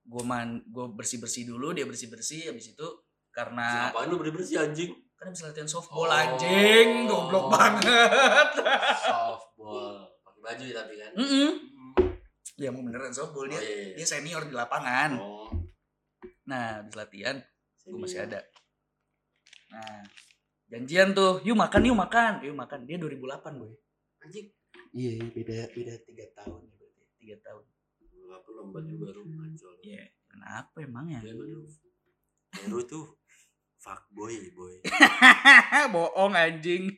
gue man gue bersih bersih dulu dia bersih bersih abis itu karena Ngapain lu bersih bersih anjing kan abis latihan softball Oh. anjing goblok banget softball pakai baju ya tapi kan Mm-mm. Hmm. dia mau beneran softball oh dia iya iya. dia senior di lapangan oh nah abis latihan gue masih ada nah janjian tuh yuk makan yuk makan. Yuk makan. Dia 2008 boy. Anjing. Iya beda beda tiga tahun ya berarti. Tiga tahun. Lu apa lomba juga lu ngaco lu iya kenapa emangnya Dia mah lu Heru tuh fuckboy boy bohong anjing.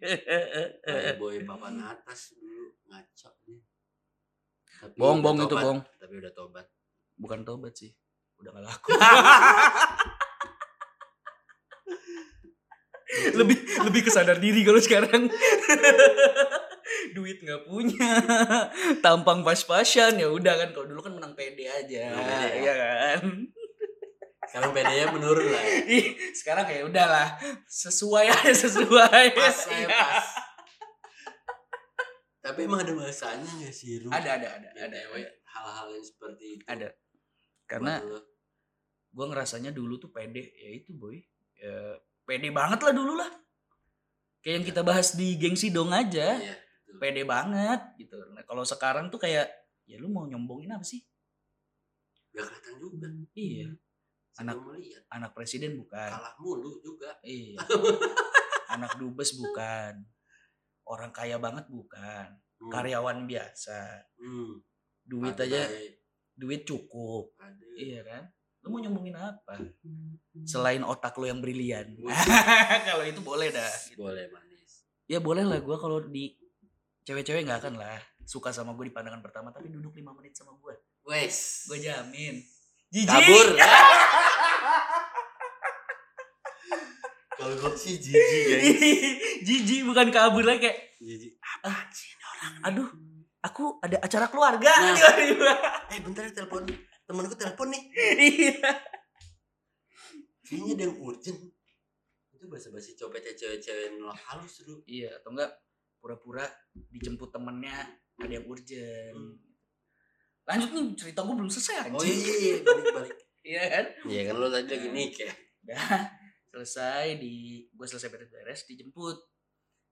Boy papan atas dulu ngaco dia. Tapi bohong bohong itu bohong. Tapi udah tobat. Bukan tobat sih. Udah gak laku lebih lebih kesadar diri kalau sekarang. Duit nggak punya. Tampang pas-pasan. Ya udah kan kalau dulu kan menang pede aja. Pede ya. iya kan? Sekarang menurun lah. Ya. Ih, sekarang kayak udahlah. Sesuai aja sesuai. Pas saya pas. Tapi emang ada masanya gak sih Ru? ada ada ada Yang ada hal-hal yang seperti itu. Ada. karena lu. gue ngerasanya dulu tuh pede. Ya itu boy. Ya, pede banget lah dulu lah. Kayak yang kita bahas di gengsi dong aja. Iya pede banget gitu. Nah kalau sekarang tuh kayak ya lu mau nyombongin apa sih? Gak kelihatan juga. Iya. Saya Anak- anak presiden bukan. Kalah mulu juga. Iya. Anak dubes bukan. Orang kaya banget bukan. Hmm. karyawan biasa. Hmm. duit aja duit cukup. Iya kan lu mau nyombongin apa? Selain otak lu yang brilian. Kalau itu boleh dah. Gitu. boleh manis. Ya boleh lah. Gue kalau di cewek-cewek nggak akan lah. Suka sama gue di pandangan pertama tapi duduk lima menit sama gue wes. Gue jamin. Jijik. Kabur. Kalau gue sih jijik guys. Jijik bukan kabur lagi kayak jijik. Ah, aduh aku ada acara keluarga Nah. eh bentar ya telepon temanku telepon nih. Iya. Kayaknya ada yang urgent. Itu bahasa basi copetnya cewek-cewek nolak halus dulu iya atau enggak pura-pura dijemput temennya ada yang urgent. Hmm. lanjut nih cerita gue belum selesai oh anjing. iya iya balik balik. Iya kan? Iya kan lo tadi lagi nikah udah selesai di gue selesai beres-beres dijemput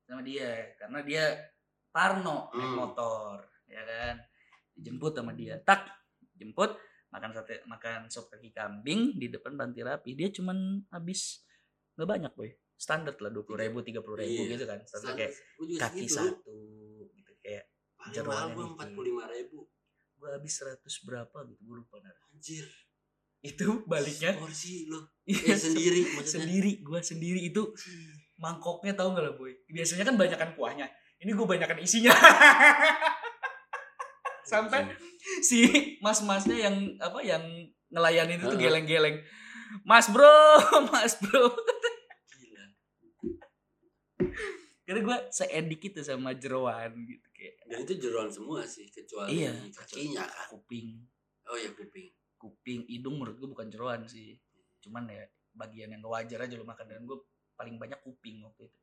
sama dia. Karena dia Parno naik Hmm. motor ya kan? Dijemput sama dia. Tak jemput makan sate makan sop kaki kambing di depan panti rapi dia cuman habis nggak banyak boy. Standar lah dua puluh ribu tiga puluh ribu Iya. gitu kan. Standar kayak kaki segitu. satu gitu kayak paling mahal gue empat puluh lima ribu. Gue habis seratus berapa gitu gue lupa nah. anjir. Itu baliknya porsi lo Iya, eh sendiri maksudnya. sendiri gue sendiri. Itu mangkoknya tahu nggak lah boy? Biasanya kan banyakan kuahnya. Ini gue banyakan isinya sampai si mas-masnya yang apa yang ngelayanin itu Heeh. geleng-geleng. Mas bro mas bro. Gila. Karena gue seedik itu sama jeroan gitu kayak. Dan itu jeroan semua sih kecuali Iya, kakinya kan. kuping. Oh ya kuping. Kuping hidung menurut gue bukan jeroan sih. Cuman ya bagian yang wajar aja lo makan. Dan gue paling banyak kuping waktu itu.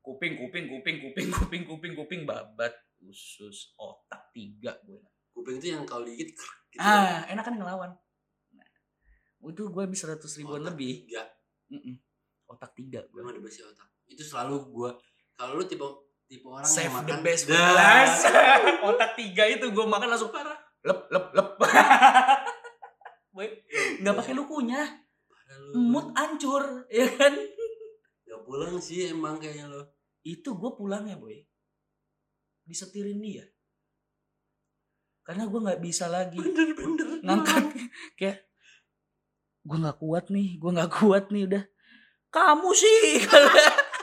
Kuping kuping kuping kuping kuping kuping kuping babat usus otak tiga gue. Kuping itu yang kalau digigit gitu. Ah enak kan ngelawan. Nah, itu gue bisa seratus ribuan Otak lebih. tiga. Mm-mm. otak tiga gue ada besi otak. Itu selalu gua kalau lu tipe tipe orang save yang the makan best for Dah. last otak tiga itu gue makan langsung parah. Lep lep lep. Boy, nggak pakai lukunya mood hancur ya kan? Gak pulang sih emang kayaknya lo itu gue pulangnya boy disetirin dia. Karena gue nggak bisa lagi bener-bener ngangkat. kayak gue nggak kuat nih gue nggak kuat nih udah. Kamu sih!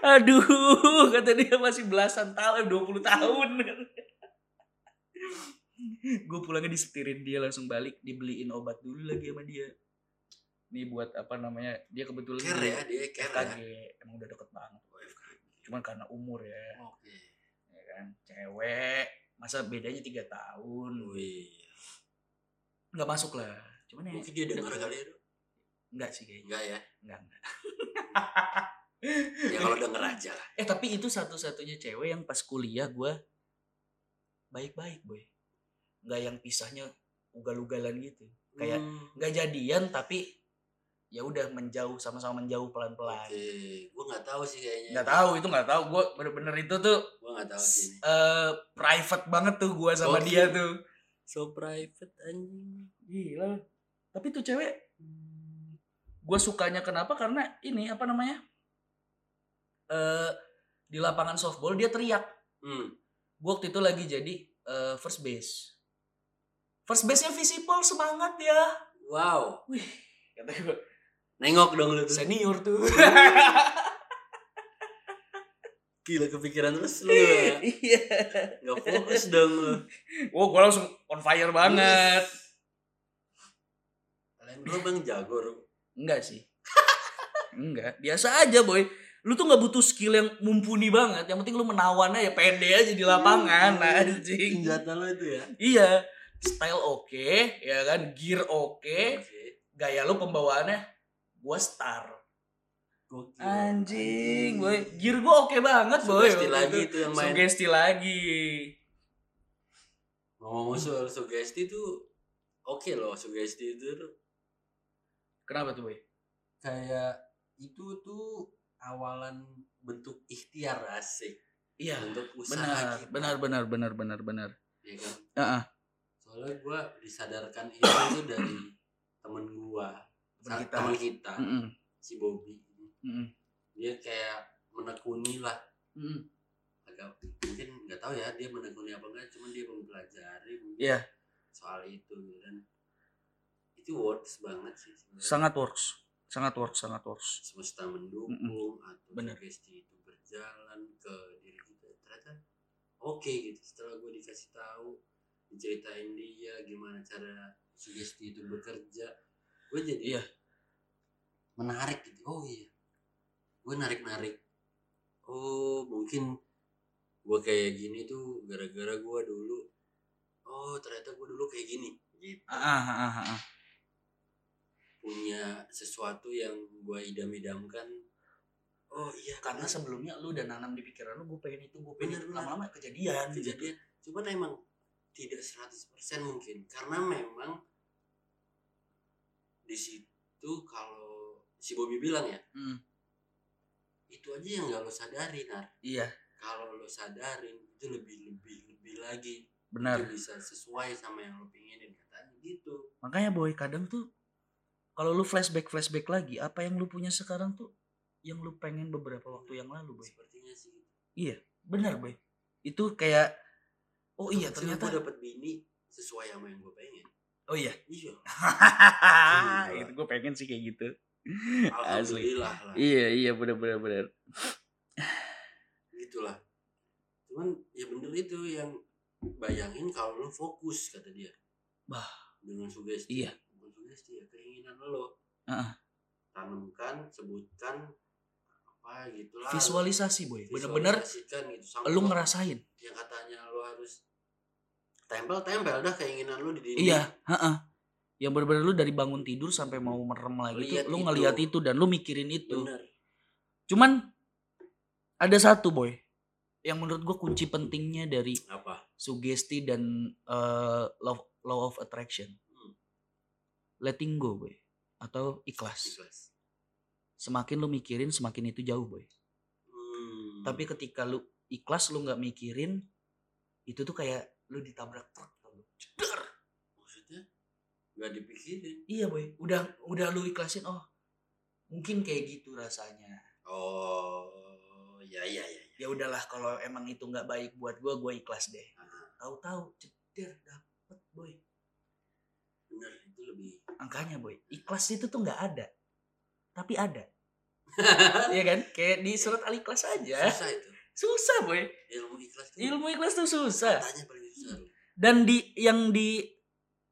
Aduh kata dia masih belasan tahun 20 tahun. Gue pulangnya disetirin dia langsung balik dibeliin obat dulu lagi sama dia. Nih buat apa namanya dia kebetulan care di ya dia care ya. Emang udah deket banget. Cuman karena umur ya. Oke. Ya kan cewek masa bedanya tiga tahun. Wih. Nggak masuk lah. Cuman ya mungkin dia dengar kali ya Dok? enggak sih kayaknya. Enggak ya? Enggak enggak ya kalau denger aja lah. Eh tapi itu satu-satunya cewek yang pas kuliah gue baik-baik boy. Nggak yang pisahnya ugal-ugalan gitu. Kayak Hmm, nggak jadian tapi ya udah menjauh sama-sama menjauh pelan-pelan. Oke gua nggak tahu sih kayaknya. Nggak tahu itu nggak tahu. Gue bener-bener itu tuh gua nggak tahu sih eh private banget tuh gue sama Oke. dia tuh. So private anjing. Gila. Tapi tuh cewek gue sukanya kenapa? Karena ini apa namanya? Eh di lapangan softball dia teriak. Hmm. gue waktu itu lagi jadi eh, first base. First base nya visible semangat ya. Wow. Wih kata gue nengok dong lu tuh. Senior tuh. Gila kepikiran terus lu. Ya iya. Nggak fokus dong lu. Wow gue langsung on fire banget. Kalian berdua bang jago Ru. enggak sih. Enggak. Biasa aja boy. Lu tuh nggak butuh skill yang mumpuni banget. Yang penting lu menawannya ya pede aja di lapangan anjing. Senjata lu itu ya? Iya, style oke, ya kan, gear oke, Oke. gaya lu pembawaannya gua star. Gokil. Anjing, boy, gear gua oke banget, boy. Sugesti lagi itu. yang main. Sugesti lagi. ngomong soal sugesti tuh oke loh sugesti itu Kenapa tuh, boy? kayak itu tuh awalan bentuk ikhtiar asik Iya, untuk usaha benar, kita benar, benar, benar, benar, benar. ya kan Heeh. soalnya gua disadarkan itu tuh dari temen gua Temen Sa- kita. temen kita Mm-mm, si Bobby mm-mm, dia kayak menekuni lah mm-mm. agak mungkin nggak tahu ya dia menekuni apa enggak cuman dia mempelajari mungkin Iya. soal itu gitu kan itu works banget sih sebenarnya. Sangat works, sangat works, sangat works. semesta mendukung atau Bener. sugesti itu berjalan ke diri kita ternyata oke gitu setelah gue dikasih tahu diceritain dia gimana cara sugesti itu bekerja gue jadi Iya. menarik gitu oh iya gue narik narik oh mungkin gue kayak gini tuh gara-gara gue dulu oh ternyata gue dulu kayak gini gitu Ah, ah, ah, ah, ah. punya sesuatu yang gue idam-idamkan oh iya Karena bener. sebelumnya lu udah nanam di pikiran lu, gue pengen itu, gue pengen Bener. Lama-lama kejadian. kejadian cuman emang tidak 100% mungkin karena memang di situ kalau si Bobby bilang ya Hmm, itu aja yang gak lo sadarin Nar iya, kalau lo sadarin itu lebih lebih lebih lagi. Benar. itu bisa sesuai sama yang lo pengenin katanya gitu. Makanya boy kadang tuh kalau lu flashback flashback lagi apa yang lu punya sekarang tuh yang lu pengen beberapa waktu yang lalu boy. sepertinya sih Iya, benar boy. Itu kayak oh iya gue ternyata dapet bini sesuai sama yang gue pengen oh iya. iya itu gue pengen sih kayak gitu. Asli. lah Iya iya benar benar benar. gitulah cuman ya bener itu yang bayangin kalau lo fokus kata dia Bah. dengan sugesti Iya. bukan sugesti ya keinginan lo Heeh. tanamkan sebutkan apa gitu lah visualisasi boy bener-bener gitu lu lo- ngerasain yang katanya lu harus tempel-tempel dah keinginan lu di dinding iya heeh yang bener-bener lu dari bangun tidur sampai mau merem lagi Lihat tuh lu itu. ngeliat itu dan lu mikirin itu bener cuman ada satu boy yang menurut gue kunci pentingnya dari apa sugesti dan eh, law law of attraction Hmm. letting go boy atau ikhlas Ikhlas. semakin lu mikirin semakin itu jauh boy Hmm. tapi ketika lu ikhlas lu nggak mikirin itu tuh kayak lu ditabrak truk lu. Jedar. maksudnya nggak dipikirin. Iya boy. Udah udah lu ikhlasin oh mungkin kayak gitu rasanya. Oh ya ya ya, ya. ya udahlah kalau emang itu nggak baik buat gua gua ikhlas deh. Ah, tahu-tahu ceder dapet boy. Bener itu lebih angkanya boy ikhlas itu tuh nggak ada tapi ada. Iya kan? Kayak di surat al ikhlas aja. Susah itu susah boy. Ilmu ikhlas tuh. Ilmu ikhlas tuh susah. Susah. Dan di yang di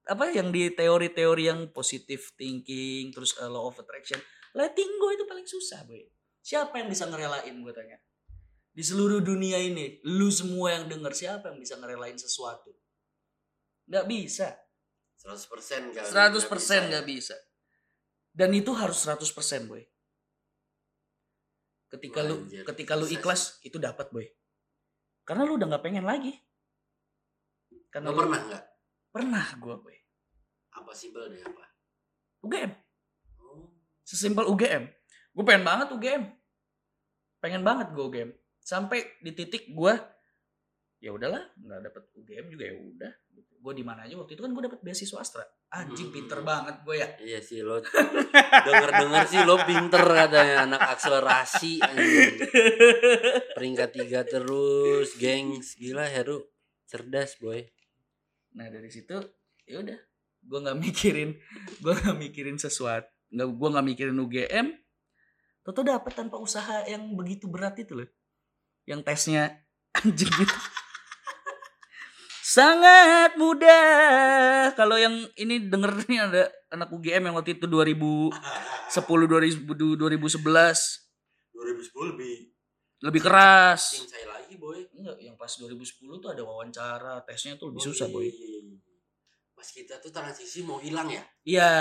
apa yang di teori-teori yang positive thinking terus uh, law of attraction letting go itu paling susah boy. Siapa yang bisa ngerelain gue tanya. Di seluruh dunia ini lu semua yang denger siapa yang bisa ngerelain sesuatu? Nggak bisa. 100% kan 100% nggak bisa. dan itu harus 100% boy ketika lu Anjir, ketika lu ikhlas itu dapat boy. Karena lu udah nggak pengen lagi. Karena lu- pernah nggak? Pernah gue boy. Apa simpel deh apa? UGM oh. Sesimpel UGM gue pengen banget UGM pengen banget gue UGM sampai di titik gue ya udahlah nggak dapet UGM juga ya udah gue di mana aja waktu itu kan gue dapet beasiswa Astra. Anjing Hmm. pinter banget gue ya. Iya sih lo denger denger sih lo pinter katanya anak akselerasi anjing. peringkat tiga terus gengs. Gila Heru. Cerdas boy. Nah dari situ ya udah. Gue nggak mikirin gue nggak mikirin sesuatu nggak gue nggak mikirin UGM Toto dapet tanpa usaha yang begitu berat itu loh. Yang tesnya anjing gitu sangat mudah. Kalau yang ini denger nih ada anak UGM yang waktu itu 2010 2000, 2011 2010 lebih. Lebih keras. Saya lagi boy. Enggak yang pas 2010 tuh ada wawancara. Tesnya tuh lebih Oh, susah boy. iya, iya, iya. pas kita tuh transisi mau hilang ya? Iya.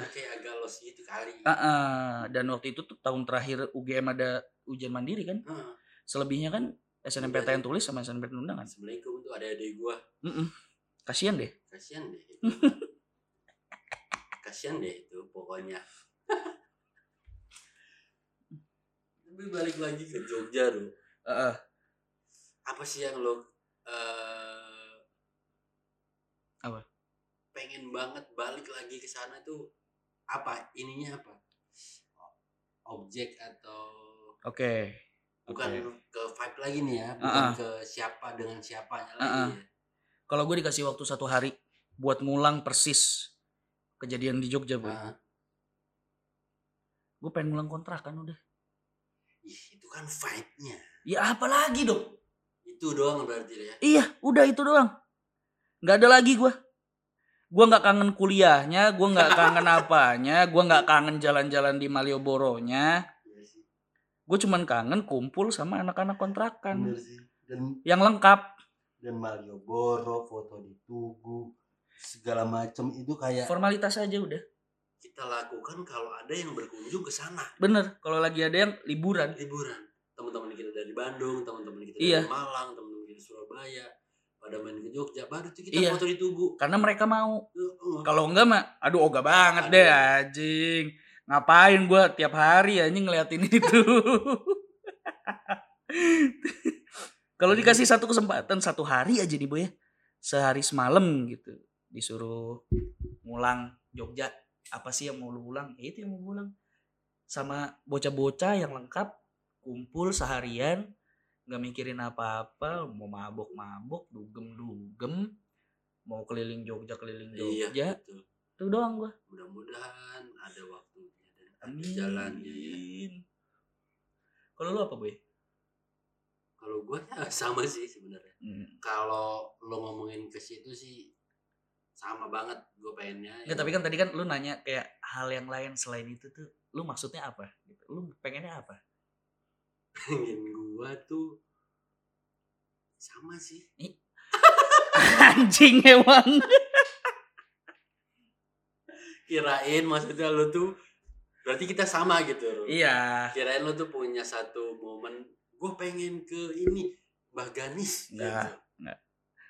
Jadi kayak agak los gitu kali. Ah, ah. dan waktu itu tuh tahun terakhir UGM ada ujian mandiri kan. Heeh. Selebihnya kan SNMPTN tulis sama SNMPTN undangan. assalamualaikum tuh ada adik gua Mm-mm. Kasian deh. kasihan deh itu. kasihan deh itu pokoknya tapi balik lagi ke Jogja lo Heeh. apa sih yang lo eh Apa? pengen banget balik lagi ke sana tuh apa ininya apa objek atau Oke. Bukan Oke. ke vibe lagi nih ya bukan Ah, ah. ke siapa dengan siapanya Ah, ah. lagi ya. Kalau gue dikasih waktu satu hari buat ngulang persis kejadian di Jogja, boy. Ah, Gue pengen ngulang kontrakan udah. ih, itu kan vibe-nya Ya apa lagi dong? itu doang berarti ya Iya, udah itu doang. Nggak ada lagi gue. Gue nggak kangen kuliahnya, gue nggak kangen apanya, gue nggak kangen jalan-jalan di Malioboro-nya. Iya sih Gue cuman kangen kumpul sama anak-anak kontrakan bener sih dan yang lengkap. dan Malioboro foto di Tugu segala macam itu kayak Formalitas aja udah. kita lakukan kalau ada yang berkunjung ke sana Bener, kalau lagi ada yang liburan. liburan teman-teman kita dari Bandung teman-teman kita Iya. dari Malang teman-teman kita dari Surabaya pada main ke Jogja baru tuh kita Iya. foto di Tugu Karena mereka mau. Heeh. Kalau enggak mah, aduh ogah banget Aduh. deh anjing. Ngapain gua tiap hari anjing ngeliatin itu. Kalau dikasih satu kesempatan satu hari aja nih boy ya. Sehari semalam gitu. Disuruh ngulang Jogja. Apa sih yang mau lu ulang? Ya itu yang mau ulang. Sama bocah-bocah yang lengkap. Kumpul seharian. Gak mikirin apa-apa. Mau mabok-mabok. Dugem-dugem. Mau keliling Jogja, keliling iya Jogja. betul. Itu doang gua. mudah-mudahan ada ada Amin. jalannya ya Kalau lu apa boy? kalau gue ya sama sih sebenarnya Hmm. kalau lo ngomongin ke situ sih sama banget gue pengennya Nggak, tapi kan tadi kan lu nanya kayak hal yang lain selain itu tuh lu maksudnya apa? Gitu. Lu pengennya apa? pengen gua tuh sama sih Anjing emang. kirain maksudnya lu tuh berarti kita sama gitu. Iya. kirain lu tuh punya satu momen gue pengen ke ini Mbah Ganis Nggak. gitu.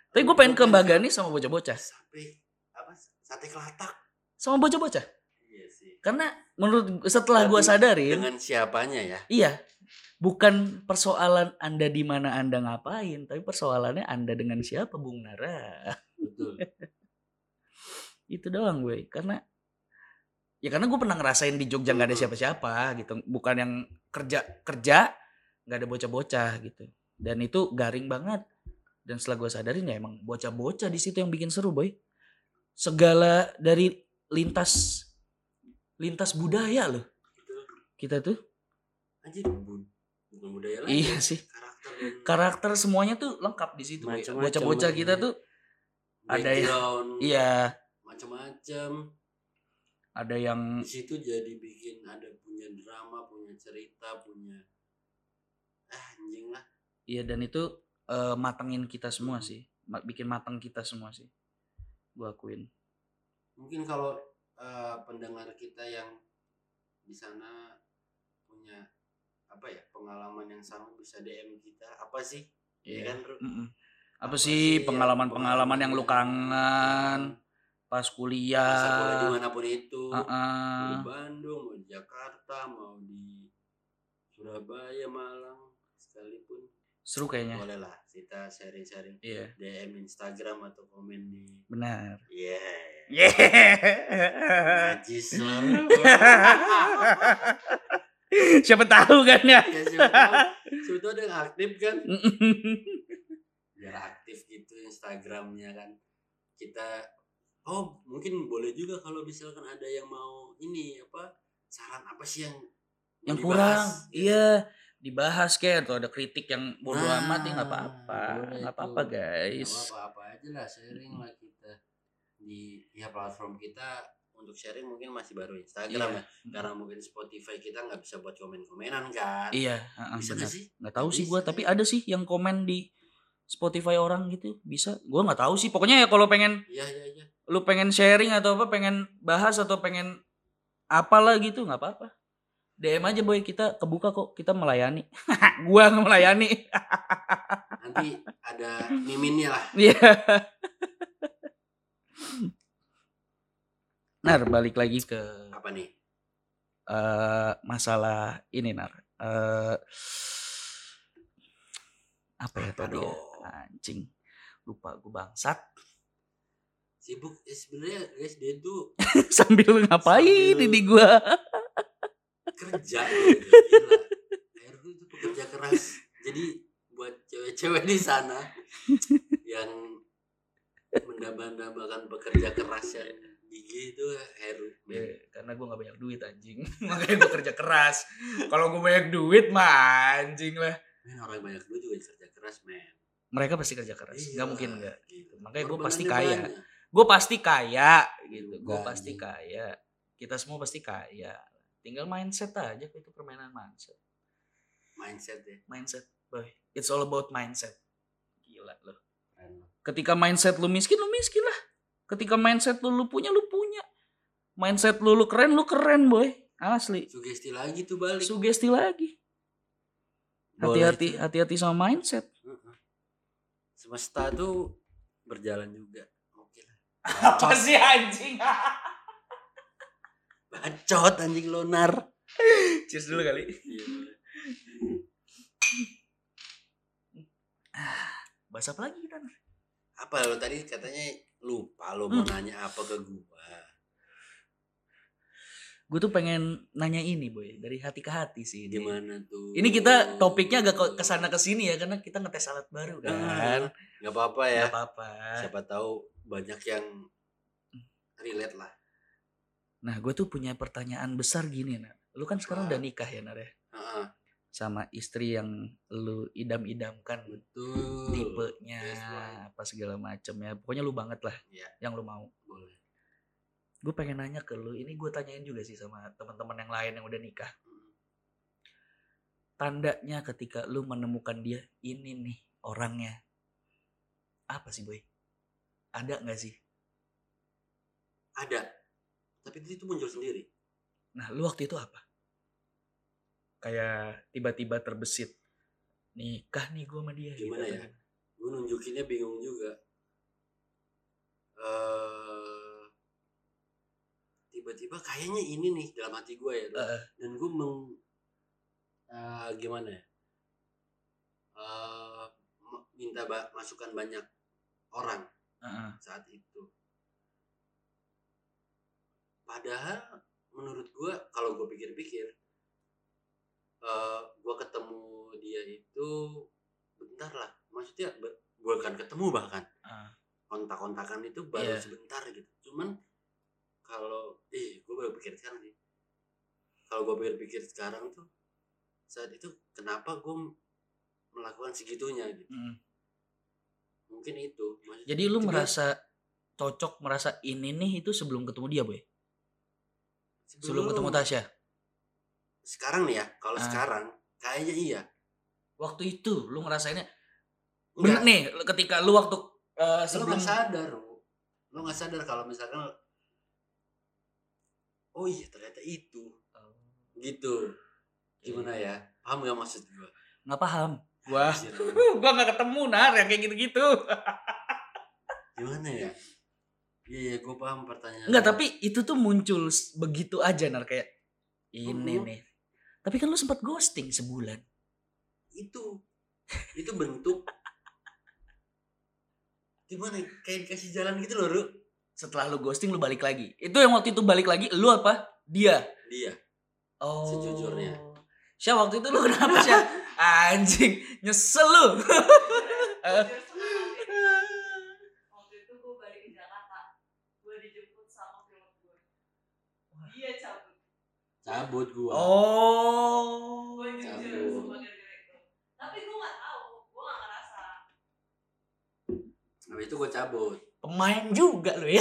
Tapi gue pengen ke Mbak Gani sama bocah-bocah. sampai apa sate kelatak Sama bocah-bocah. iya sih Karena menurut setelah gue Tapi sadarin, dengan siapanya ya iya, bukan persoalan Anda di mana Anda ngapain, tapi persoalannya Anda dengan siapa, Bung Nara. betul Itu doang gue. Karena ya karena gue pernah ngerasain di Jogja nggak ada siapa-siapa gitu. Bukan yang kerja kerja nggak ada bocah-bocah gitu. Dan itu garing banget. Dan setelah gue sadarin ya emang bocah-bocah di situ yang bikin seru, boy. Segala dari lintas lintas budaya loh. Kita tuh anjir bu- bukan budaya lagi Iya ya. sih. karakter karakter semuanya tuh lengkap di situ. Bocah-bocah kita tuh ada yang- iya, macam-macam ada yang di situ jadi bikin ada punya drama punya cerita punya ah anjing lah iya dan itu eh, matengin kita semua sih. Bikin mateng kita semua sih. Gue akuin. mungkin kalau eh, pendengar kita yang di sana punya apa ya pengalaman yang sama bisa DM kita apa sih Iya. kan Ru? Mm-mm. Apa sih yang pengalaman-pengalaman yang lu kangen pas bisa boleh kuliah? di mana pun itu mau Heeh. di Bandung mau di Jakarta mau di Surabaya Malang sekalipun Seru kayaknya. boleh lah kita sharing-sharing Iya, DM Instagram atau komen di benar. yeah Yeah. najis Siapa tahu kan ya? ya siapa tahu siapa tahu ada yang aktif kan biar aktif gitu Instagramnya kan kita oh mungkin boleh juga kalau misalkan ada yang mau ini apa saran apa sih yang yang kurang, dibahas, gitu. iya dibahas kayak atau ada kritik yang bodo Nah, amat ya nggak apa-apa, nggak apa-apa Nggak guys. apa-apa aja lah sharing lah kita di ya platform kita. Untuk sharing mungkin masih baru Instagram Iya. ya. Karena mungkin Spotify kita nggak bisa buat komen-komenan kan? Iya, bisa nggak sih? Nggak tahu sih Bisa gua, ya. tapi ada sih yang komen di Spotify orang gitu, bisa. Gua nggak tahu sih. Pokoknya ya kalau pengen iya iya iya lu pengen sharing atau apa pengen bahas atau pengen apalah gitu nggak apa-apa DM aja boy kita kebuka kok kita melayani gua nggak melayani nanti ada miminnya lah Iya. Nar balik lagi ke apa nih eh, masalah ini Nar. Eh, apa ya tadi ya? Anjing. Lupa gue bangsat. sibuk eh, sebenarnya guys dia tuh Sambil ngapain Sambil- ini gua? kerja Heru itu pekerja keras jadi buat cewek-cewek di sana yang mendambakan pekerja keras yang gigi itu Heru Ya, karena gue nggak banyak duit anjing makanya gue kerja keras kalau gue banyak duit mah anjing lah men orang banyak duit juga kerja keras men. Mereka pasti kerja keras. Iya, nggak mungkin nggak. gitu. Makanya Korbanannya pasti kaya. gue pasti kaya gitu. Gue Enggak, pasti kaya. Kita semua pasti kaya. Tinggal mindset aja itu permainan mindset. Mindset ya. Mindset boy. It's all about mindset. Gila loh ketika mindset lu miskin lu miskin lah. Ketika mindset lu lu punya lu punya. Mindset lu lu keren lu keren boy. Asli. Sugesti lagi tuh balik. Sugesti lagi hati-hati hati-hati sama mindset. Heeh. semesta tuh berjalan juga oke lah apa sih anjing? Bacot anjing lonar. Cheers dulu kali. Iya. bahas apa lagi kita apa lo tadi katanya lupa lo mau nanya apa ke gua gue tuh pengen nanya ini boy dari hati ke hati sih ini. gimana tuh Ini kita topiknya agak ke- ke sana ke sini ya karena kita ngetes alat baru kan. nggak apa-apa ya Gak apa-apa. siapa tahu banyak yang relate lah Nah gue tuh punya pertanyaan besar gini nah. Lu kan sekarang Apa? udah nikah ya Nar ya? Heeh, Sama istri yang lu idam-idamkan betul tipenya Yes, apa segala macem ya. Pokoknya lu banget lah Iya. yang lu mau. boleh Gue pengen nanya ke lu, ini gue tanyain juga sih sama teman-teman yang lain yang udah nikah. tandanya ketika lu menemukan dia ini nih orangnya. Apa sih boy? Ada nggak sih? Ada. Tapi itu muncul sendiri. Nah lu waktu itu apa? Kayak tiba-tiba terbesit. Nikah nih gue sama dia Gimana gitu. ya? gue nunjukinnya bingung juga. Eh tiba-tiba kayaknya ini nih dalam hati gue ya. Heeh. dan gue meng eh, gimana ya m- minta ba- masukan banyak orang Heeh. saat itu padahal menurut gue kalau gue pikir-pikir eh gue ketemu dia itu bentar lah maksudnya be- bukan ketemu bahkan Ah. kontak-kontakan itu baru Iya. sebentar gitu cuman kalau eh gue baru pikir sekarang sih kalau gue pikir-pikir sekarang tuh saat itu kenapa gue melakukan segitunya gitu. Mm. mungkin itu Maksud- jadi lu merasa cocok merasa ini nih itu sebelum ketemu dia boy? Sebelum ketemu Tasya? Sekarang nih ya kalau Ah. sekarang kayaknya iya. Waktu itu lu ngerasainnya Enggak, bener nih ketika lu waktu lo sebelum nggak sadar lo lo nggak sadar kalau misalkan oh iya ternyata itu. Gitu. Gimana ya? Paham gak maksud gue nggak paham. Gua gua nggak ketemu nar yang kayak gitu-gitu. Gimana ya? Iya iya gue paham pertanyaan Enggak, lo. tapi itu tuh muncul begitu aja nar kayak ini Mhm. nih. Tapi kan lu sempat ghosting sebulan. itu. Itu bentuk. Gimana? Ya, kayak dikasih jalan gitu loh Ru Setelah lu ghosting lu balik lagi. Itu yang waktu itu balik lagi lu apa? Dia. dia Oh. Sejujurnya. Syah waktu itu lu kenapa Syah? Anjing, nyesel lu. waktu itu gue balik ke Jakarta gue dijemput sama dia cabut cabut gue oh. gue jujur Cabut. tapi gue gak tahu gue gak ngerasa habis itu gue cabut Pemain juga lu ya.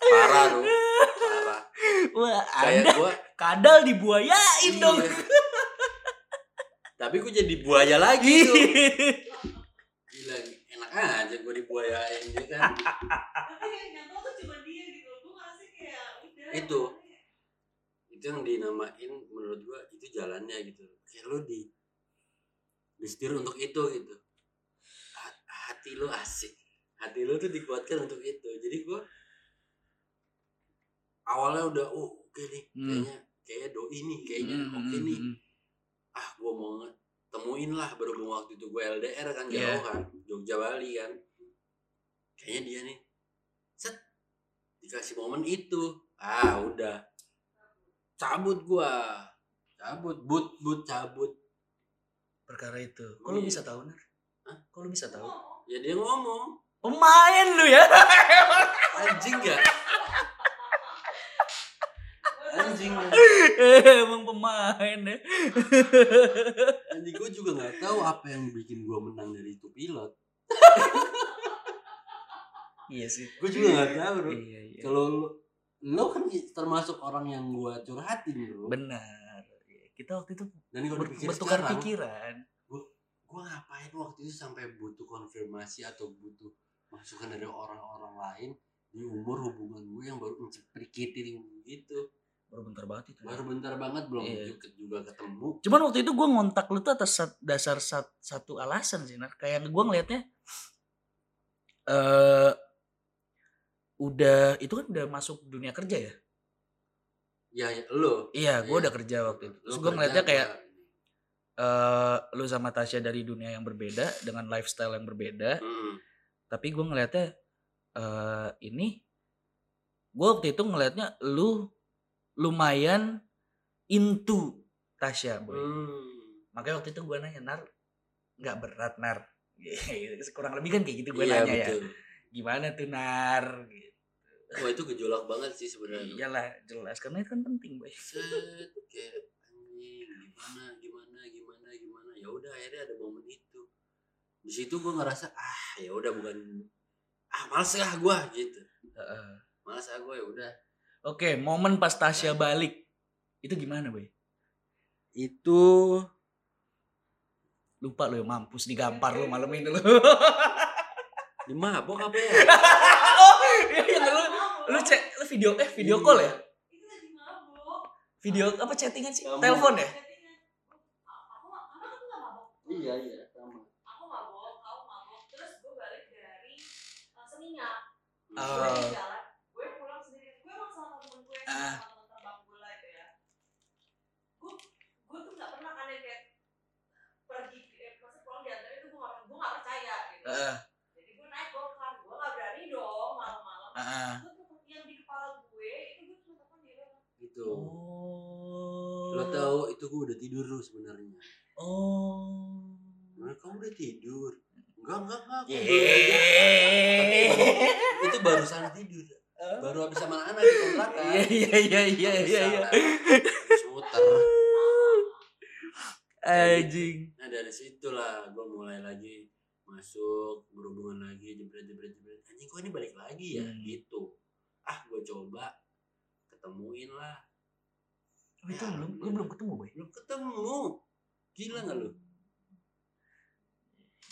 parah Ru parah Wah, kayak Anda gue kadal dibuayain dong. Iya. Tapi gue jadi buaya lagi tuh. Gila, enak aja gue dibuayain dia kan. gitu Itu. ya? Itu yang dinamain menurut gue itu jalannya gitu. Kayak lu di disetir untuk itu gitu. Lu asik. Hati lu tuh dikuatkan untuk itu. Jadi gue awalnya udah oh oke nih Hmm. kayaknya kayaknya doi nih kayaknya Hmm, oke hmm, nih hmm. ah gue mau temuin lah berhubung waktu itu gue LDR kan jauh kan Jogja Bali kan kayaknya dia nih set dikasih momen itu ah udah cabut gua cabut but but cabut Perkara itu. Kok lu Iya. bisa tahu? Hah? Kok lu bisa tahu? Ya dia ngomong Pemain lu ya. anjing gak anjing Emang pemain ya. anjing gue juga nggak tahu apa yang bikin gua menang dari itu pilot iya sih. gue juga nggak tahu bro Iya, iya. kalau lo, lo kan termasuk orang yang gua curhatin bro Benar. Kita waktu itu dan ber- bertukar sekarang pikiran. Gue ngapain waktu itu sampai butuh konfirmasi atau butuh masukan dari orang-orang lain di umur hubungan gue yang baru menceprikitin gitu Baru bentar banget itu. ya. baru bentar banget belum Iya. juga, juga ketemu Cuman waktu itu gue ngontak lu tuh atas dasar sat- satu alasan sih, Nar. Kayak gue ngelihatnya eh udah itu kan udah masuk dunia kerja ya. ya, ya lo Iya, gue Iya. udah kerja waktu itu. Terus gue ngeliatnya kayak eh lu sama Tasya dari dunia yang berbeda dengan lifestyle yang berbeda. Hmm, Tapi gue ngeliatnya eh ini gue waktu itu ngelihatnya lu lumayan into Tasya, boy. hmm. Makanya waktu itu gue nanya, Nar, nggak berat, Nar? Kurang lebih kan kayak gitu gue iya nanya ya. betul Gimana tuh, Nar? Gitu. wah itu gejolak banget sih sebenarnya Iyalah, jelas. Karena itu kan penting, boy. set kayak anjing gimana gimana gimana ya udah akhirnya ada momen itu di situ gue ngerasa ah ya udah bukan ah males lah gue gitu Heeh. males ah gue ya udah Oke, momen pas Tasya balik. Itu gimana, Boy? itu Lupa lu ya mampus digampar lu malam ini lu. di mabok apa ya oh, iya, iya, lu lu cek lu video eh video call ya? Itu lagi mabuk. Video apa chattingan sih? Telepon ya? Chattingan. Aku nggak, karena aku nggak mabuk. Iya iya sama Aku mabuk, kamu mabuk. Terus gue balik dari uh, Seminyak. Oh. Gue di jalan, gue pulang sendiri. Gue emang sama temen gue, sama Ah. temen terbang lah itu ya. Gue, gue tuh nggak pernah kan yang kayak pergi, eh, maksudnya pulang diantarin itu gue nggak, gue nggak percaya gitu. Heeh. Jadi gue naik gokar, gue nggak berani dong malam-malam. Heeh. Gue tuh yang di kepala gue itu gue cuma telepon dia doang. itu Oh. lo tahu itu gue udah tidur sebenarnya Oh. Nah, kamu udah tidur. Enggak enggak enggak aku Iya. baru itu barusan tidur. Baru habis sama anak di kontrakan. Iya iya iya iya iya iya. Muter. Anjing. nah dari situlah gue mulai lagi masuk berhubungan lagi jebret jebret jebret. Anjing kok ini balik lagi ya? Hmm. gitu. Ah gue coba ketemuin lah. Oh, itu belum? Lu belum ketemu, Boy. belum ketemu. Gila nggak lu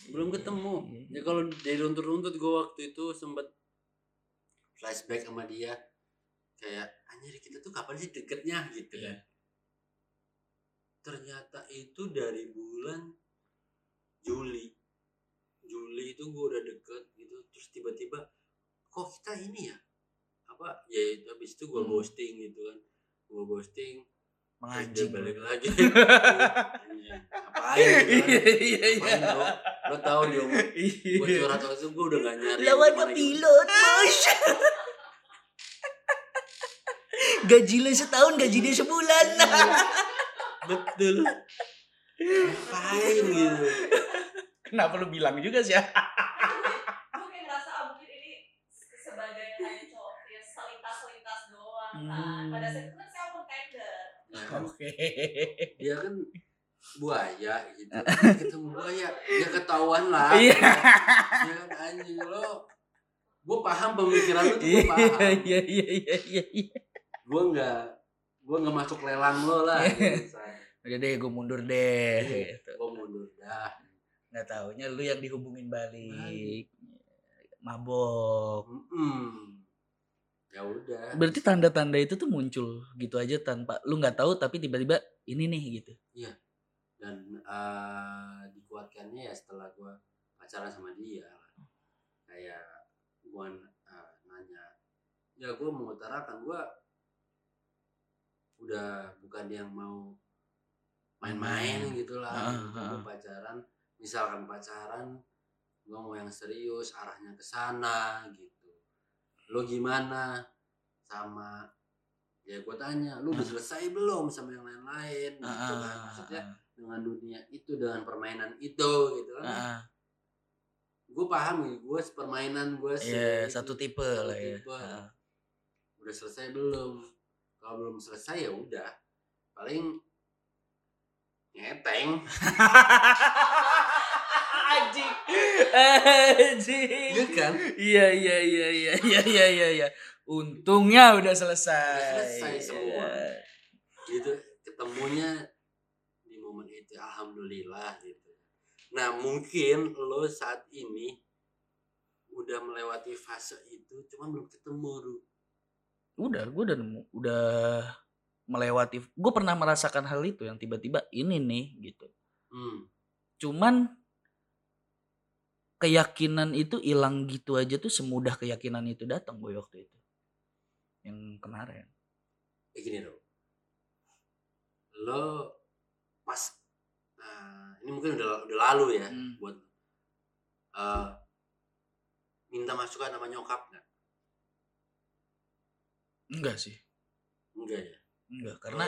belum ketemu Iya, iya. ya kalau dari runtut-runtut gue waktu itu sempet flashback sama dia kayak anjir kita tuh kapan sih deketnya gitu Iya. kan ternyata itu dari bulan Juli Juli itu gue udah deket gitu terus tiba-tiba kok kita ini ya apa ya itu habis itu gue Hmm. ghosting gitu kan gue ghosting dia Menganjing. balik lagi Anjing, ngapain gitu kan Iya iya iya. Lo tau dia gue Iya. curhat itu gue udah gak nyari Lawan ke mana gitu. pilot, bos. Gaji lu setahun, gaji dia sebulan. betul ngapain gitu Kenapa lu bilang juga sih ya? ah, mungkin ini se- sebagai kayak cowok ya doang kan pada saat itu kan saya open tender Kan Oke. dia kan buaya gitu ketemu buaya ya ketahuan lah Iya. ya kan anjing lo gue paham pemikiran lu tuh gue Iya paham iya iya iya iya. iya. gue nggak gue nggak masuk lelang lo lah gitu, Udah deh, gue mundur deh. Gitu. gue mundur dah Nggak taunya lu yang dihubungin balik. Mabok. Mm-mm. Ya udah Berarti tanda-tanda itu tuh muncul gitu aja tanpa lu nggak tahu tapi tiba-tiba ini nih gitu. dan eh, dikuatkannya ya setelah gue pacaran sama dia kayak gue nanya ya gue mengutarakan gue udah bukan yang mau main-main gitu lah Ah, gitu. ah. Gua pacaran misalkan pacaran gue mau yang serius arahnya ke sana gitu lo gimana? Sama ya gue tanya lu udah selesai belum sama yang lain-lain? Gitu kan. maksudnya dengan dunia itu dengan permainan itu gitu kan. Gue paham nih gue permainan gue Iya, satu tipe satu lah ya. tipe. Ah. udah selesai belum? Kalau belum selesai ya udah. Paling ngeteng Anjing. Anjing. iya kan Iya iya iya iya iya iya iya iya. Untungnya udah selesai. Udah selesai semua. Iya. gitu ketemunya di momen itu alhamdulillah gitu nah mungkin lo saat ini udah melewati fase itu cuman belum ketemu lu Udah, gue udah nemu, udah melewati. Gue pernah merasakan hal itu yang tiba-tiba ini nih gitu. hmm. Cuman keyakinan itu hilang gitu aja tuh semudah keyakinan itu datang boy waktu itu. Yang kemarin. kayak gini dong lo pas nah, ini mungkin udah udah lalu ya Hmm. buat eh, minta masukan sama nyokap nggak Enggak sih. enggak ya Enggak, karena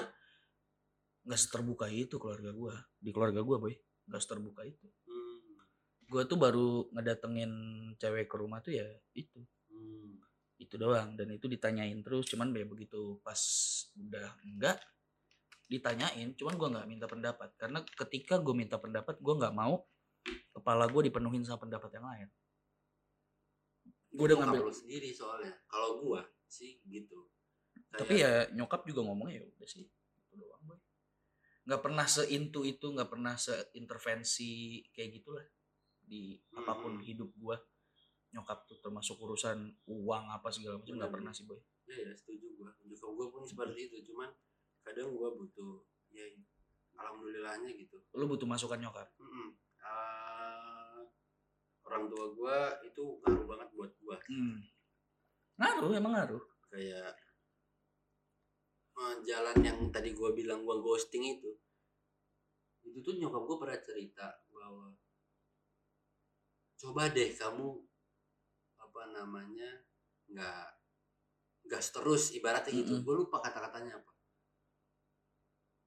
enggak seterbuka itu keluarga gua. Di keluarga gua, boy. Enggak seterbuka itu. Gua tuh baru ngedatengin cewek ke rumah tuh ya itu. Hmm. Itu doang dan itu ditanyain terus cuman ya begitu pas udah enggak ditanyain cuman gua nggak minta pendapat. Karena ketika gue minta pendapat gua nggak mau kepala gue dipenuhin sama pendapat yang lain. Gue udah ngambil sendiri soalnya. Kalau gua sih gitu. Tapi Kayak- ya nyokap juga ngomongnya ya udah sih gitu nggak pernah seintu itu nggak pernah seintervensi kayak gitulah di apa pun Hmm. hidup gua nyokap tuh termasuk urusan uang apa segala macam nggak pernah sih boy. Ya ya setuju gua. Juga gua pun seperti itu cuman kadang gua butuh ya alhamdulillahnya gitu. Lu butuh masukan nyokap? Mm-mm. Ah, orang tua gua itu ngaruh banget buat gua. Hmm. ngaruh emang ngaruh? Kayak eh, jalan yang tadi gua bilang gua ghosting itu itu tuh nyokap gua pernah cerita bahwa coba deh kamu apa namanya nggak gas terus ibaratnya gitu Mm-mm. gue lupa kata-katanya apa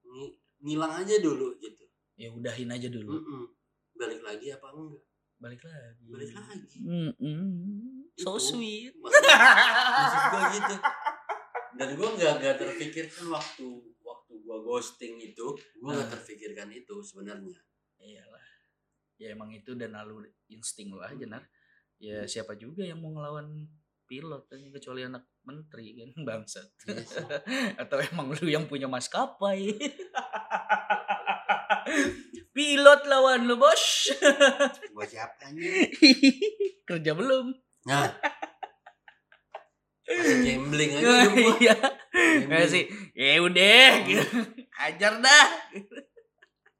Ngi- ngilang aja dulu gitu ya udahin aja dulu Mm-mm. balik lagi apa enggak balik lagi balik lagi Mm-mm. so Itu. sweet maksud, maksud gue gitu dan gue nggak nggak terpikirkan waktu waktu gue ghosting itu gue nggak Ah. terpikirkan itu sebenarnya iyalah ya emang itu dan lalu insting lo aja nar. Ya siapa juga yang mau ngelawan pilot kan kecuali anak menteri kan bangsat. Iya sih. atau emang lu yang punya maskapai. Pilot lawan lu bos. Gue siapanya kerja belum. Nah. Masih gambling aja hidup gua. iya. Nggak sih. Ya udah. Gitu ajar dah.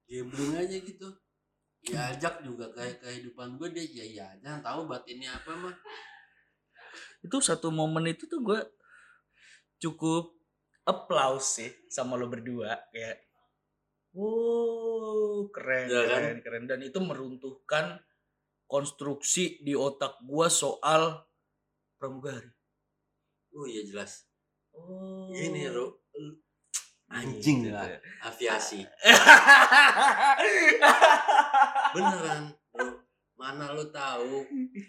Gambling aja gitu diajak juga kayak kehidupan gue dia ya ya jangan tahu batinnya apa mah. Itu satu momen itu tuh gue cukup applause sih sama lo berdua kayak wow keren Ya kan? keren keren. Dan itu meruntuhkan konstruksi di otak gue soal pramugari. Oh iya jelas. Oh. Ini Ro anjing Gitu. lah. aviasi. Beneran bro mana lu tahu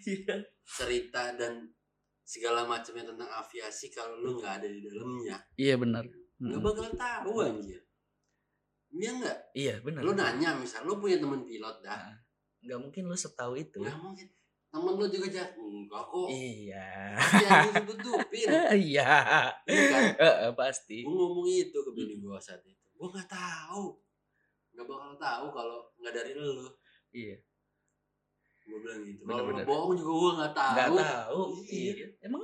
Iya. cerita dan segala macamnya tentang aviasi kalau lu nggak ada di dalamnya? Iya benar. Nggak bakal tahu anjir. Iya nggak? Iya benar. Lu nanya misal lu punya teman pilot dah. Nggak mungkin lo setahu itu. Nggak mungkin temen lu juga jah enggak kok. Iya. Iya gue tutupin iya. Iya kan? Pasti. Gue ngomong itu ke bini gue saat itu. Gue nggak tahu. Nggak bakal tahu kalau nggak dari lu. Iya. Gue bilang gitu. Kalau lu bohong juga gue nggak tahu. Nggak tahu. Iya. iya. Emang?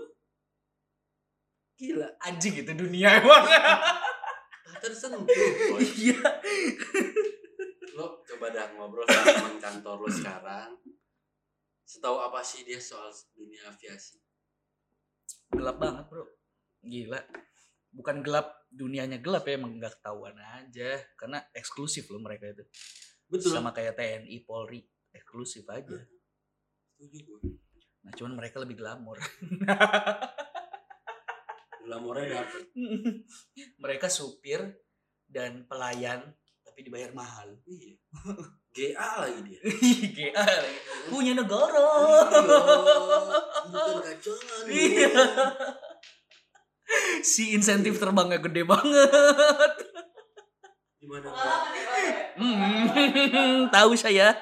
Gila anjing itu dunia emang. Tak tersentuh iya. Lo coba dah ngobrol sama teman kantor lo sekarang setahu apa sih dia soal dunia aviasi? Gelap banget bro. Gila. Bukan gelap dunianya gelap ya emang nggak ketahuan aja. Karena eksklusif loh mereka itu. Betul. Sama kayak TNI Polri. Eksklusif aja. Setuju gue nah cuman mereka lebih glamor. Glamornya dapet mereka supir dan pelayan tapi dibayar mahal. Iya GA lagi dia. GA lagi. punya negara. Iya, bukan Iya. si insentif terbangnya gede banget. Gimana Pak, ya? Hmm, tahu saya.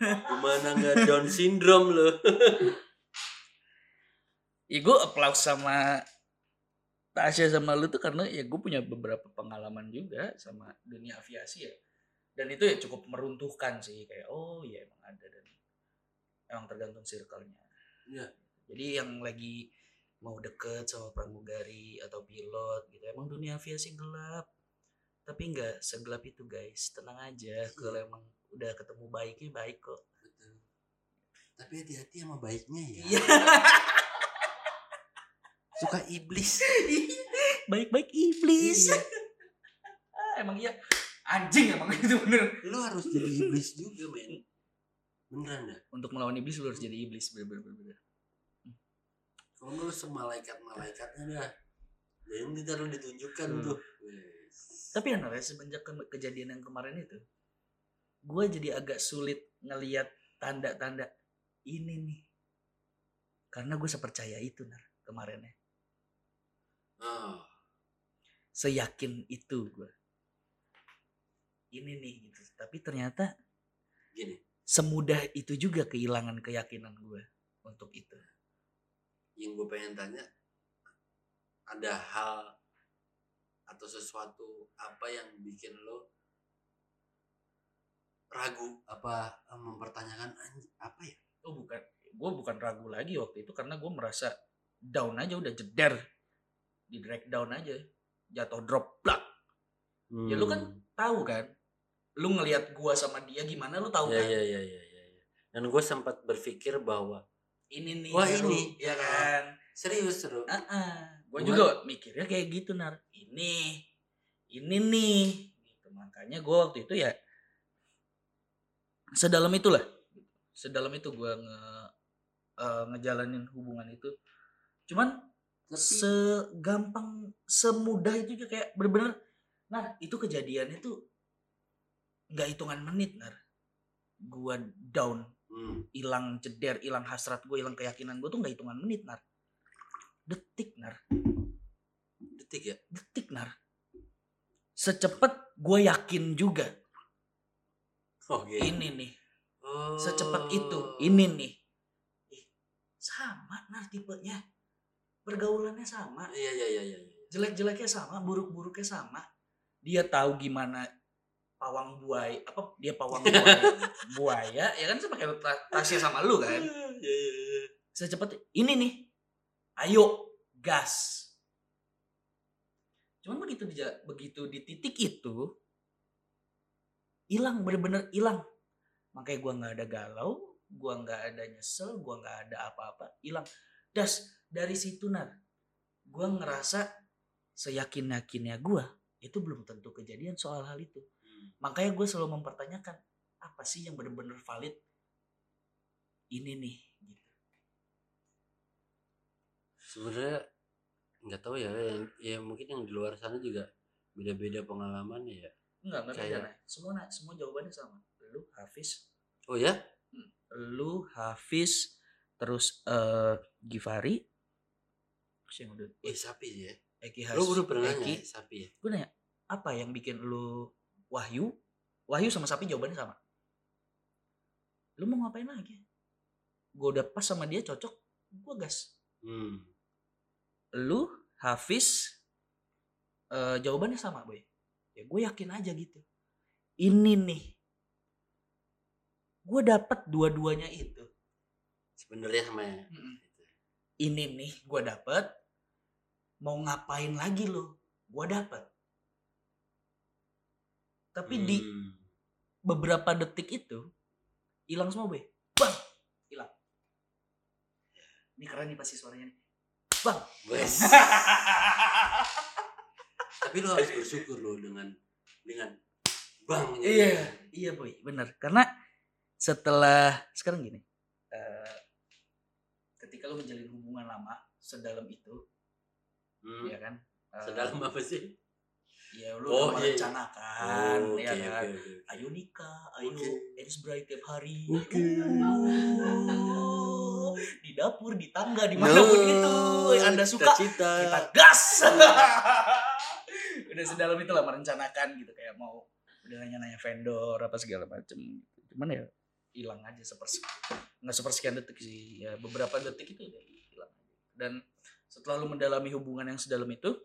Gimana nggak Down syndrome lo ya gue applause sama Tasya sama lu tuh karena ya gue punya beberapa pengalaman juga sama dunia aviasi ya dan itu ya cukup meruntuhkan sih kayak oh ya emang ada dan emang tergantung circle-nya. Iya. jadi yang lagi mau deket sama pramugari atau pilot gitu emang dunia aviasi gelap. Tapi nggak segelap itu guys. Tenang aja kalau emang udah ketemu baiknya baik kok. Betul. Tapi hati-hati sama baiknya ya. Iya. Suka iblis. Baik-baik iblis. Iya. Ah, emang iya anjing emang itu bener. Lu harus jadi iblis juga men. Beneran dah. Untuk melawan iblis lu harus jadi iblis. Bener bener bener kalau lu semalaikat malaikatnya dah dan ntar lu ditunjukkan Hmm. tuh. Wes. tapi bener ya semenjak ke- kejadian yang kemarin itu gue jadi agak sulit ngelihat tanda-tanda ini nih. Karena gue sepercaya itu nar kemarinnya Ah, seyakin itu gue ini nih gitu. Tapi ternyata gini. semudah itu juga kehilangan keyakinan gue untuk itu. Yang gue pengen tanya ada hal atau sesuatu apa yang bikin lo ragu apa eh, mempertanyakan "Anj- apa ya? Oh bukan gue bukan ragu lagi waktu itu karena gue merasa down aja udah jeder. Di drag down aja jatuh drop plak Ya, lu kan tahu kan lu ngelihat gua sama dia gimana lu tahu ya kan? ya ya ya ya ya. dan gue sempat berpikir bahwa ini nih Wah, seru, ini. ya kan? Serius seru. Ah gue Gua- juga mikirnya kayak gitu nar. Ini ini nih. Gitu makanya gue waktu itu ya sedalam itulah. Sedalam itu gue nge eh, ngejalanin hubungan itu. Cuman Tapi- segampang semudah itu juga kayak bener-bener nah itu kejadiannya tuh nggak hitungan menit nar. Gua down. Hmm. hilang jeder hilang hasrat gue hilang keyakinan gue tuh nggak hitungan menit nar. Detik nar. Detik ya? Detik nar. Secepat gue yakin juga. Oke ini nih. Oh. secepat itu. Ini nih. Ih, sama nar tipenya. Pergaulannya sama. Iya iya iya iya iya. jelek-jeleknya sama buruk-buruknya sama. Dia tahu gimana pawang buaya apa dia pawang buaya. Buaya ya kan kayak ta- tasnya sama lu kan? Iya, iya, iya. secepat ini nih. Ayo gas. Cuman begitu di begitu di titik itu hilang bener-bener hilang. Makanya gua nggak ada galau gua nggak ada nyesel gua nggak ada apa-apa hilang. Das dari situ nar gua ngerasa seyakin yakinnya gua itu belum tentu kejadian soal hal itu. Makanya gue selalu mempertanyakan apa sih yang bener-bener valid ini nih gitu sebenarnya nggak tahu ya yang ya mungkin yang di luar sana juga beda-beda pengalaman ya Enggak, enggak beda. Semua Nay, semua jawabannya sama. Lu Hafiz, oh ya lu Hafiz, terus eh Givari. Terus yang udah eh sapi ya Eki Has. lu udah pernah nanya Eki. ya, sapi ya Gue nanya, apa yang bikin lu Wahyu? Wahyu sama Sapi jawabannya sama. Lu mau ngapain lagi? Gue udah pas sama dia cocok, gue gas. hmm. Lu Hafiz eh jawabannya sama, boy. Ya gue yakin aja gitu. Ini nih. Gue dapet dua-duanya itu. sebenarnya sama ya ini nih gue dapet mau ngapain lagi lo gue dapet tapi di Hmm. beberapa detik itu hilang semua be. Bang hilang. Ini keren nih pasti suaranya nih. Bang Wes. tapi lu harus bersyukur lo dengan dengan bang iya iya boy. Bener karena setelah sekarang gini eh, ketika lo menjalin hubungan lama sedalam itu Hmm. ya kan? Eh, sedalam apa sih ya lu Oh, udah iya. merencanakan Oh, ya oke, kan oke, oke. ayo nikah ayo Oke. Eris Bright tiap hari Oke. Uh, di dapur di tangga di mana pun No, itu yang anda suka cita-cita. kita gas udah sedalam itu lah merencanakan gitu kayak mau udah nanya-nanya vendor apa segala macem cuman ya hilang aja sepersekian nggak sepersekian detik sih ya beberapa detik itu udah hilang dan setelah lu mendalami hubungan yang sedalam itu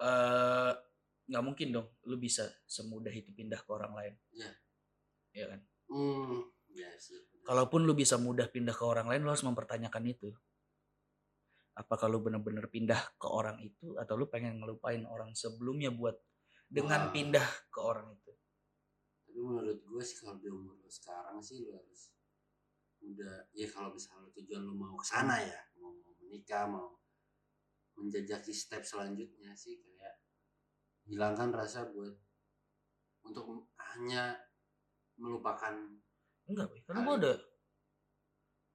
eh nggak mungkin dong lu bisa semudah itu pindah ke orang lain. Iya. ya kan? Hmm ya sih. Kalaupun lu bisa mudah pindah ke orang lain lu harus mempertanyakan itu. Apakah lu bener-bener pindah ke orang itu atau lu pengen ngelupain orang sebelumnya buat dengan Wah. pindah ke orang itu? Tapi menurut gue sih kalau di umur lu sekarang sih lu harus udah ya kalau misalnya tujuan lu mau ke sana ya mau menikah mau menjajaki step selanjutnya sih kayak hilangkan rasa buat untuk hanya melupakan enggak boy. Karena gua udah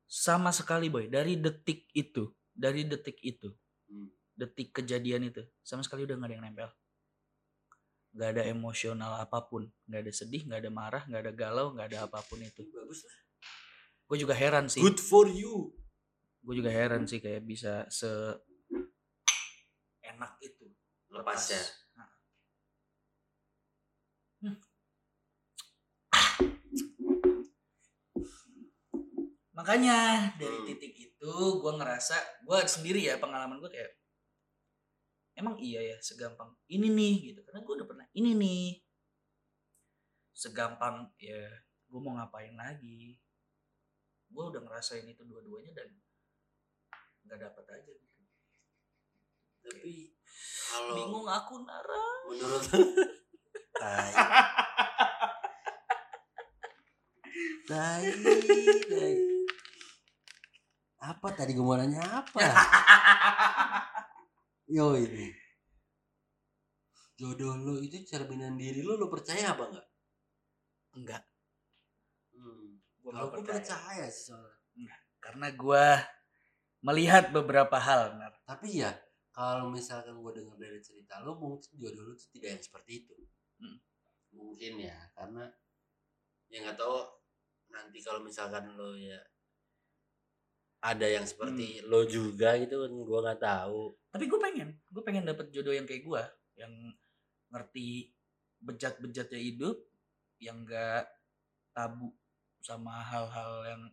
sama sekali boy. Dari detik itu dari detik itu hmm, detik kejadian itu sama sekali udah nggak ada yang nempel. Nggak ada emosional apa pun. Nggak ada sedih nggak ada marah nggak ada galau nggak ada apa pun itu. Bagus lah. Gue juga heran sih. Good for you. Gue juga heran sih kayak bisa se enak itu lepas ya Nah. Hmm. makanya dari Hmm. titik itu gue ngerasa gue sendiri ya pengalaman gue kayak emang iya ya segampang ini nih gitu karena gue udah pernah ini nih segampang ya gue mau ngapain lagi gue udah ngerasain itu dua-duanya dan nggak dapat aja gitu tapi kalau bingung aku Nara. menurut tai. Tai tai. Apa tadi gue mau nanya apa? Yo ini. Jodoh lo itu cerminan diri lo lo percaya apa enggak? Enggak. Hmm. gue kalau gue percaya. sih soalnya. Karena gue melihat beberapa hal Nar. tapi ya kalau misalkan gue dengar dari cerita lo mungkin jodoh lo tuh tidak yang seperti itu Hmm. mungkin ya karena ya nggak tahu nanti kalau misalkan lo ya ada yang seperti Hmm. lo juga gitu kan gue nggak tahu tapi gue pengen gue pengen dapet jodoh yang kayak gue yang ngerti bejat-bejatnya hidup yang gak tabu sama hal-hal yang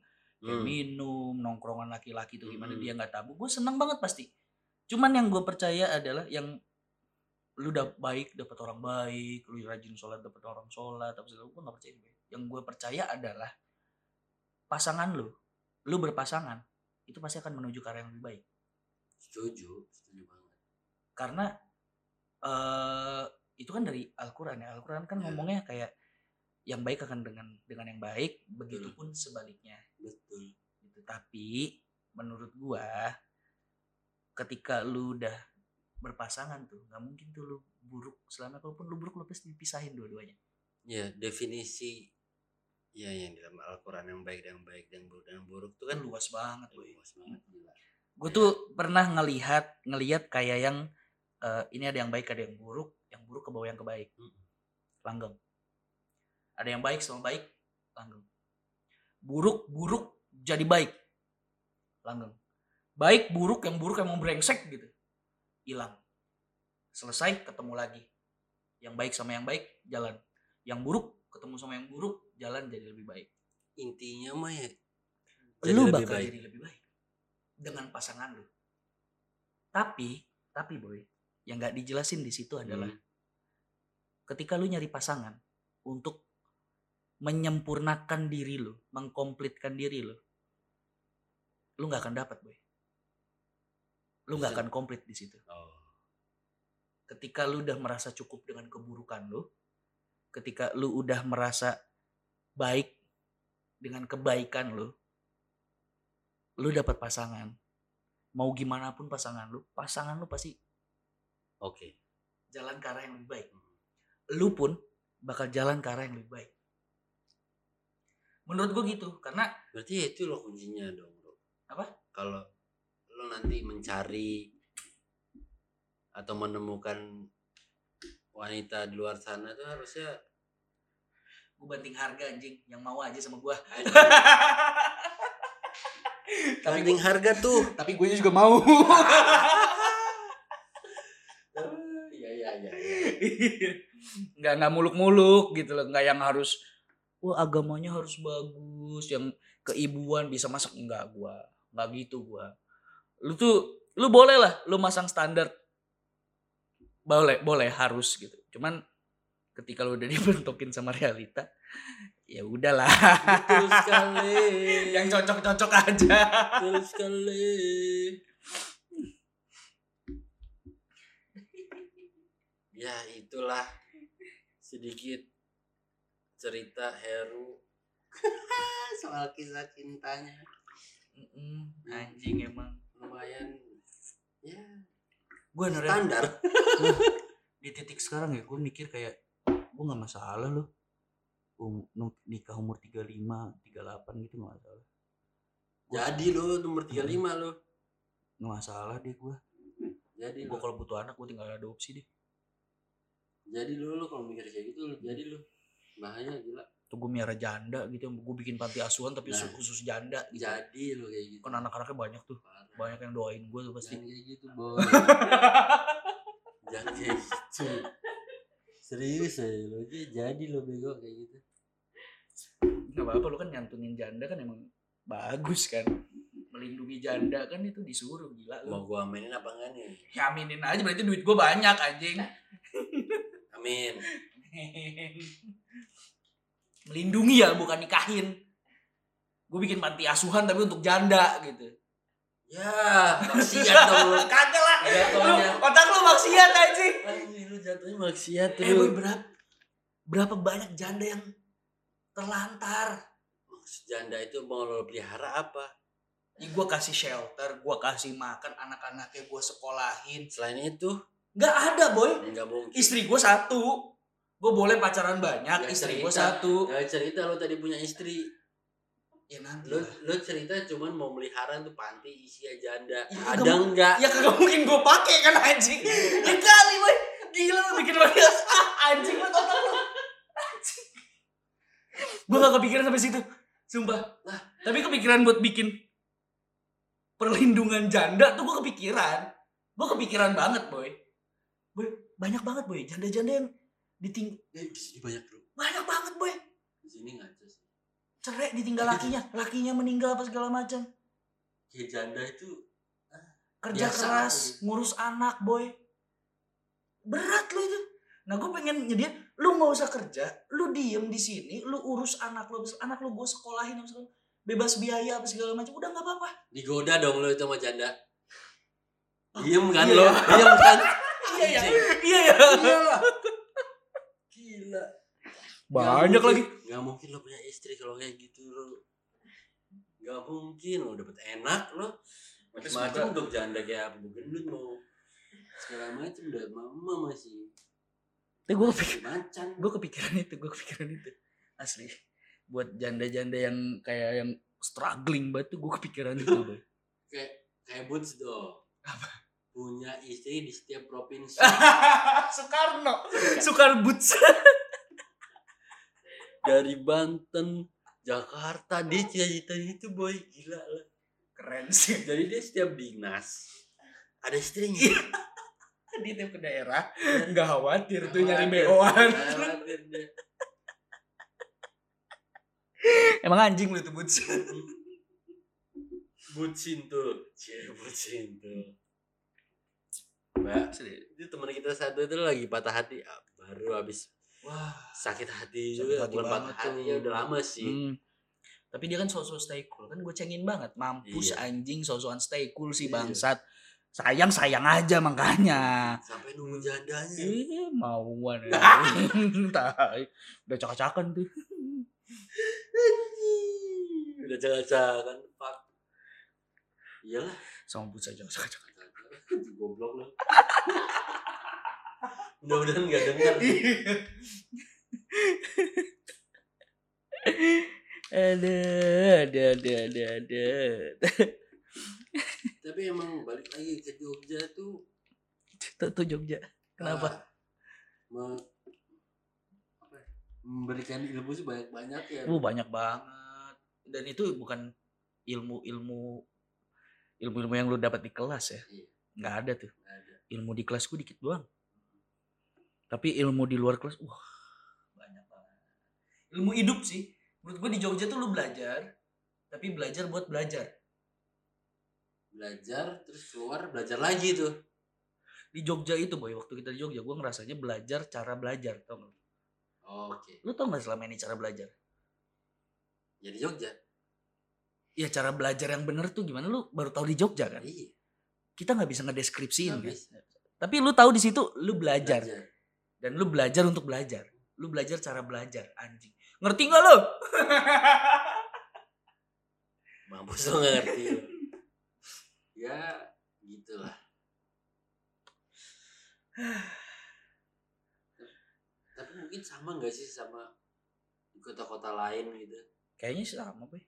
Hmm. minum nongkrongan laki-laki itu gimana Hmm. dia nggak tabu gue seneng banget pasti cuman yang gue percaya adalah yang lu udah baik dapat orang baik lu rajin sholat dapat orang sholat tapi gue nggak percaya itu. yang gue percaya adalah pasangan lu. Lu berpasangan itu pasti akan menuju ke arah yang lebih baik. Setuju setuju banget. Karena eh itu kan dari Al-Quran ya. Al-Quran kan Ya. ngomongnya kayak yang baik akan dengan dengan yang baik begitupun sebaliknya. Betul. Gitu. Tapi menurut gua ketika lu udah berpasangan tuh nggak mungkin tuh lu buruk selama kalaupun lu buruk lu pasti dipisahin dua-duanya. Ya definisi ya yang dalam Al-Quran yang baik dan yang baik dan buruk dan yang buruk itu kan luas banget boy luas banget gila. Gue tuh pernah ngelihat ngelihat kayak yang eh, ini ada yang baik ada yang buruk yang buruk ke bawah yang ke baik. Mm. langgeng. Ada yang baik sama baik langgeng. Buruk buruk jadi baik langgeng baik buruk yang buruk yang mau brengsek gitu hilang selesai ketemu lagi yang baik sama yang baik jalan yang buruk ketemu sama yang buruk jalan jadi lebih baik intinya mah ya lu lebih bakal baik. jadi lebih baik dengan pasangan lu. Tapi, tapi boy, yang nggak dijelasin di situ adalah Hmm. ketika lu nyari pasangan untuk menyempurnakan diri lu, mengkomplitkan diri lu, lu nggak akan dapat boy. Lu nggak akan komplit di situ. oh Ketika lu udah merasa cukup dengan keburukan lu, ketika lu udah merasa baik dengan kebaikan lu, lu dapat pasangan. Mau gimana pun pasangan lu, pasangan lu pasti oke jalan ke arah yang lebih baik. Lu pun bakal jalan ke arah yang lebih baik. Menurut gue gitu, karena berarti ya itu loh kuncinya dong bro Apa? kalau lo nanti mencari atau menemukan wanita di luar sana tuh harusnya gue banting harga anjing, yang mau aja sama gue. tapi banding harga tuh. Tapi gue juga mau. iya iya iya nggak nggak muluk-muluk gitu loh, nggak yang harus wah agamanya harus bagus, yang keibuan bisa masak. Enggak gua, nggak gitu gua. Lu tuh lu boleh lah lu masang standar. Boleh boleh harus gitu. Cuman ketika lu udah dibentokin sama realita ya udahlah. Betul sekali. Yang cocok-cocok aja. Betul sekali. Ya itulah sedikit cerita Heru. Soal kisah cintanya. Anjing emang lumayan ya gue standar. Di titik sekarang ya gue mikir kayak gue nggak masalah loh. Um, nikah umur 35 38 gitu nggak masalah. Jadi lo nomor 35 lo nggak masalah deh gue jadi gue kalau butuh anak gue tinggal adopsi deh. Jadi lo lo kalau mikir kayak gitu lo jadi lo bahaya gila tuh gue miara janda gitu gue bikin panti asuhan tapi Nah. khusus janda gitu. Jadi lo kayak gitu. Kan anak-anaknya banyak tuh Parah. banyak yang doain gue tuh pasti. Jangan kayak gitu boy. Jangan kayak gitu. Serius ya lo jadi lo bego kayak gitu. Nggak apa-apa lu kan nyantunin janda kan emang bagus kan. Melindungi janda kan itu disuruh gila mau lu gua aminin apa enggak nih? Ya aminin aja berarti duit gue banyak anjing. Amin melindungi ya bukan nikahin. Gue bikin panti asuhan tapi untuk janda gitu. Ya, maksiat dong. Lu. kagak lah. Lu otak lu maksiat aja lu jatuhnya maksiat eh boy lu. berapa berapa banyak janda yang terlantar? Maksud janda itu mau lo pelihara apa? ya, gue kasih shelter gue kasih makan anak-anaknya gue sekolahin. Selain itu, nggak ada boy. Mungkin. istri gue satu gue boleh pacaran banyak Ya, istri gue satu. Gak cerita lo tadi punya istri. ya nanti Lo lo cerita cuman mau melihara tuh panti isinya janda. Ya, Ada enggak? ya kagak mungkin gue pakai kan anjing. Ya kali boy gila lu bikin podcast ah, anjing otak lu? Anjing gue gak kepikiran sampai situ sumpah. Nah. tapi kepikiran buat bikin perlindungan janda tuh gue kepikiran. Gue kepikiran banget boy. Boy banyak banget boy janda-janda yang diting Eh, di sini banyak bro. banyak banget boy Di sini ngaco sih. cerai ditinggal lakinya lakinya meninggal apa segala macam Kayak janda itu kerja Biasa keras aja. ngurus anak boy berat lo itu nah gue pengen nyediain lu nggak usah kerja lu diem di sini lu urus anak lu anak lu gue sekolahin apa segala bebas biaya apa segala macam udah nggak apa-apa digoda dong lo itu sama janda. Diem kan iya lo? Diem kan? iya ya iya ya. Gila. banyak Gak lagi mungkin- Gak mungkin lo punya istri kalau kayak gitu lo. Gak mungkin lo dapet enak lo. Macam-macam untuk janda kayak apa gendut mau segala macam udah mama masih Tapi gue kepikir, macan. gue kepikiran itu, gue kepikiran itu. Asli. Buat janda-janda yang kayak yang struggling banget tuh gue kepikiran itu, boy. Kayak kayak Boots dong. Punya istri di setiap provinsi. Soekarno. Soekarno Boots. Dari Banten, Jakarta dia cita-cita itu boy gila lah. Keren sih. Jadi dia setiap dinas ada istrinya. Dia tiap ke daerah nggak khawatir tuh nyari dia. Emang anjing lu tuh Boots. Bucin tuh, cie bucin tuh. Mbak, itu teman kita satu itu lagi patah hati, ah, baru habis Wah. sakit hati Sakit juga, hati bukan patah banget hati tuh. ya udah lama sih. Hmm. Tapi dia kan sosok stay cool kan gue cengin banget mampus Iya. anjing sosokan stay cool si Iya. bangsat sayang sayang aja makanya Sampai nunggu jandanya. Ih, mauan ya. Tai. Udah cakak-cakan tuh. udah cakap-cakapan, fuck. Iyalah, Sama boots aja cakak-cakan. goblok lu. Mudah-mudahan gak dengar. Ada, ada, ada, ada, ada. Tapi emang balik lagi ke Jogja tuh Tuh, tuh Jogja. Kenapa? ah, me- apa ya, memberikan ilmu sih banyak-banyak ya. Uh, banyak banget. Dan itu bukan ilmu-ilmu ilmu-ilmu yang lu dapat di kelas ya. Iya. Nggak ada tuh. Nggak ada. Ilmu di kelasku dikit doang. Tapi ilmu di luar kelas, wah banyak banget. Ilmu hidup sih. Menurut gue di Jogja tuh lu belajar, tapi belajar buat belajar. Belajar terus keluar belajar lagi tuh. Di Jogja itu boy, waktu kita di Jogja, gue ngerasanya belajar cara belajar, tau gak? Oke. Lu tau gak selama ini cara belajar? Jadi Jogja. Ya cara belajar yang bener tuh gimana lu baru tahu di Jogja kan? Iya. Kita nggak bisa ngedeskripsiin kan? bisa. Tapi lu tahu di situ lu belajar. Belajar. Dan lu belajar untuk belajar. Lu belajar cara belajar, anjing. Ngerti gak lu? Mampus lo gak ngerti. Ya gitulah. Tapi mungkin sama gak sih sama di kota-kota lain gitu. Kayaknya sih sama, Boy.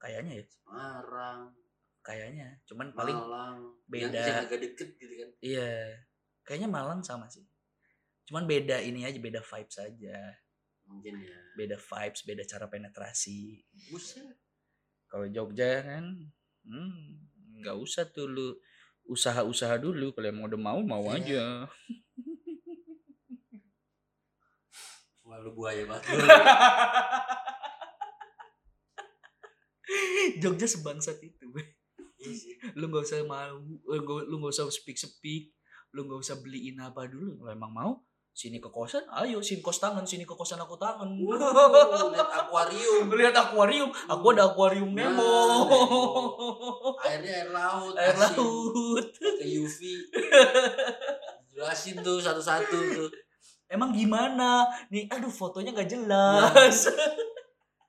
Kayaknya ya, Semarang, kayaknya. Cuman paling Malang, beda. Yang agak deket gitu kan. iya. Kayaknya Malang sama sih. Cuman beda ini aja, beda vibes aja. Mungkin ya. Beda vibes, beda cara penetrasi. Buset. Kalau Jogja kan hmm, nggak usah tuh lu usaha-usaha dulu kalau emang udah mau mau Iya. aja. Wah lu buaya banget. Jogja sebangsat itu. Iya lu nggak usah mau lu nggak lu nggak usah speak speak lu nggak usah beliin apa dulu kalau emang mau sini ke kosan ayo sini kos tangan sini ke kosan aku tangan. Wow, lihat akuarium. Lihat akuarium aku ada akuarium Nah, Nemo airnya air laut air asin. laut. Ke UV jelasin tuh satu-satu tuh. Emang gimana? Nih aduh fotonya nggak jelas.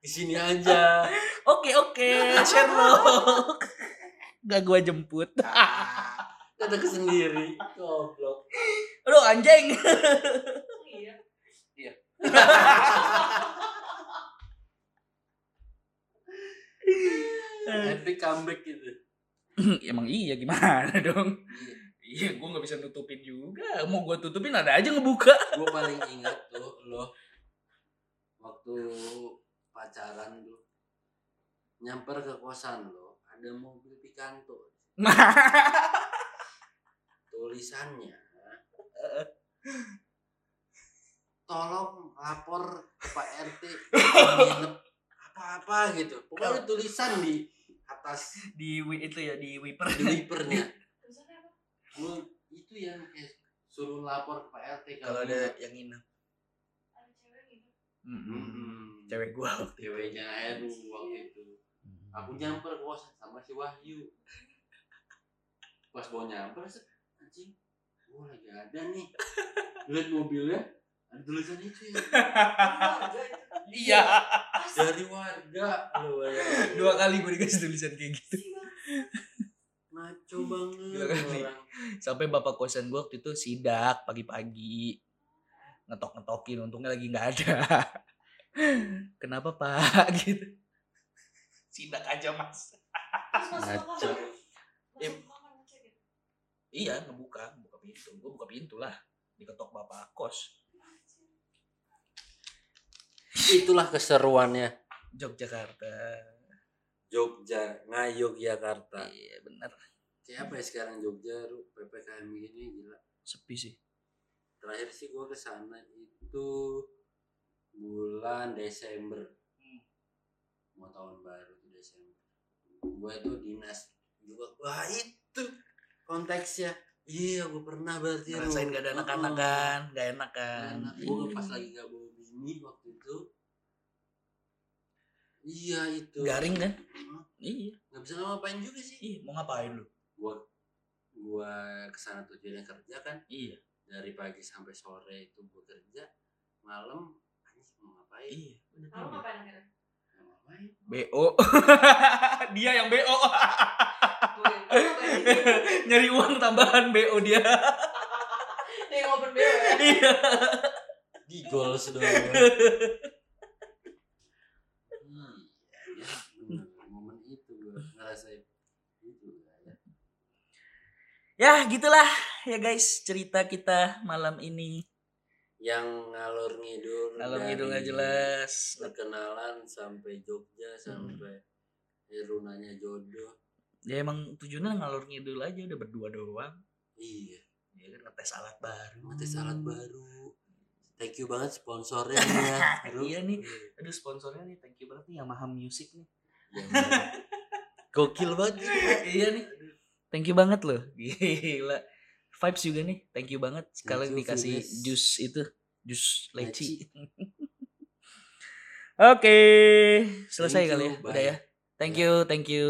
Di sini aja. Oke oke Sherlock. Nggak gua jemput. Kata ke sendiri goblok aduh anjing. Iya. epic comeback gitu. Emang iya gimana dong? Iya. iya gua nggak bisa nutupin juga. Mau gua tutupin ada aja ngebuka. Gue paling ingat tuh lo waktu pacaran tuh nyamper ke kosan lo ada mobil Picanto. Tulisannya tolong lapor ke Pak RT nginep apa-apa gitu. Pokoknya tulisan di atas. Di wi- itu ya di wiper. Di wipernya. Tulisannya apa? Gua itu yang kayak suruh lapor ke Pak RT kalau nginep. ada yang cewek gitu. Mm-mm. cewek gua waktu itu. ceweknya Heru waktu itu. Aku nyamper ke kosan sama si Wahyu. Pas mau nyamper set gua lagi ada nih. Lihat mobilnya. Ada tulisan itu ya. Keluarga itu. iya dari warga. Bayangin. dua kali gue dikasih tulisan kayak gitu. Bang. ngaco banget Dua kali. orang. Sampai bapak kosan gue waktu itu sidak pagi-pagi. Ngetok ngetokin untungnya lagi nggak ada. Kenapa pak? Gitu. Sidak aja mas. Terus masuk kamar. Kamar ngecek gitu. iya ngebuka. buka pintu. Gue buka pintu lah. Diketok bapak kos. Itulah keseruannya. Yogyakarta. Jogja Ngayogyakarta. Iya bener. Kayak apa ya sekarang Jogja? Lu PPKM gini gila. Sepi sih. Terakhir sih gua ke sana itu bulan Desember. Mau tahun baru tuh Desember. Gua itu dinas. Juga wah itu konteksnya iya gua pernah berarti ngerasain gak ada anak-anak kan? Gak enak kan? Gue pas lagi gak bawa bini waktu itu. Iya itu. Garing kan? Hah? iya. Nggak bisa ngapain juga sih. Iya mau ngapain lu? Gua gua ke sana tujuannya kerja kan. Iya. Dari pagi sampai sore itu gua kerja malam anjing mau ngapain? Iya juga. ngapain akhirnya? BO dia yang BO nyari uang tambahan BO dia. Dia ngobrol beo ya. iya. Di gol sudah iya ya bener momen itu gua ngerasain itu ya. Ya gitulah ya guys cerita kita malam ini yang ngalor ngidul dari gitu nggak jelas. perkenalan sampai Jogja sampai Irunanya jodoh. Ya emang tujuannya ngalor ngidul aja udah berdua doang. Iya. Ya kan ngetes alat baru. Ngetes alat baru. Thank you banget sponsornya ya. Iya nih. aduh sponsornya nih thank you banget nih Yamaha Music nih. Bener. gokil banget. Iya nih. Thank you banget loh. Gila vibes juga nih. Thank you banget you, dikasih jus itu jus leci. Oke selesai Thank kali you, ya. bye. udah ya. thank you thank you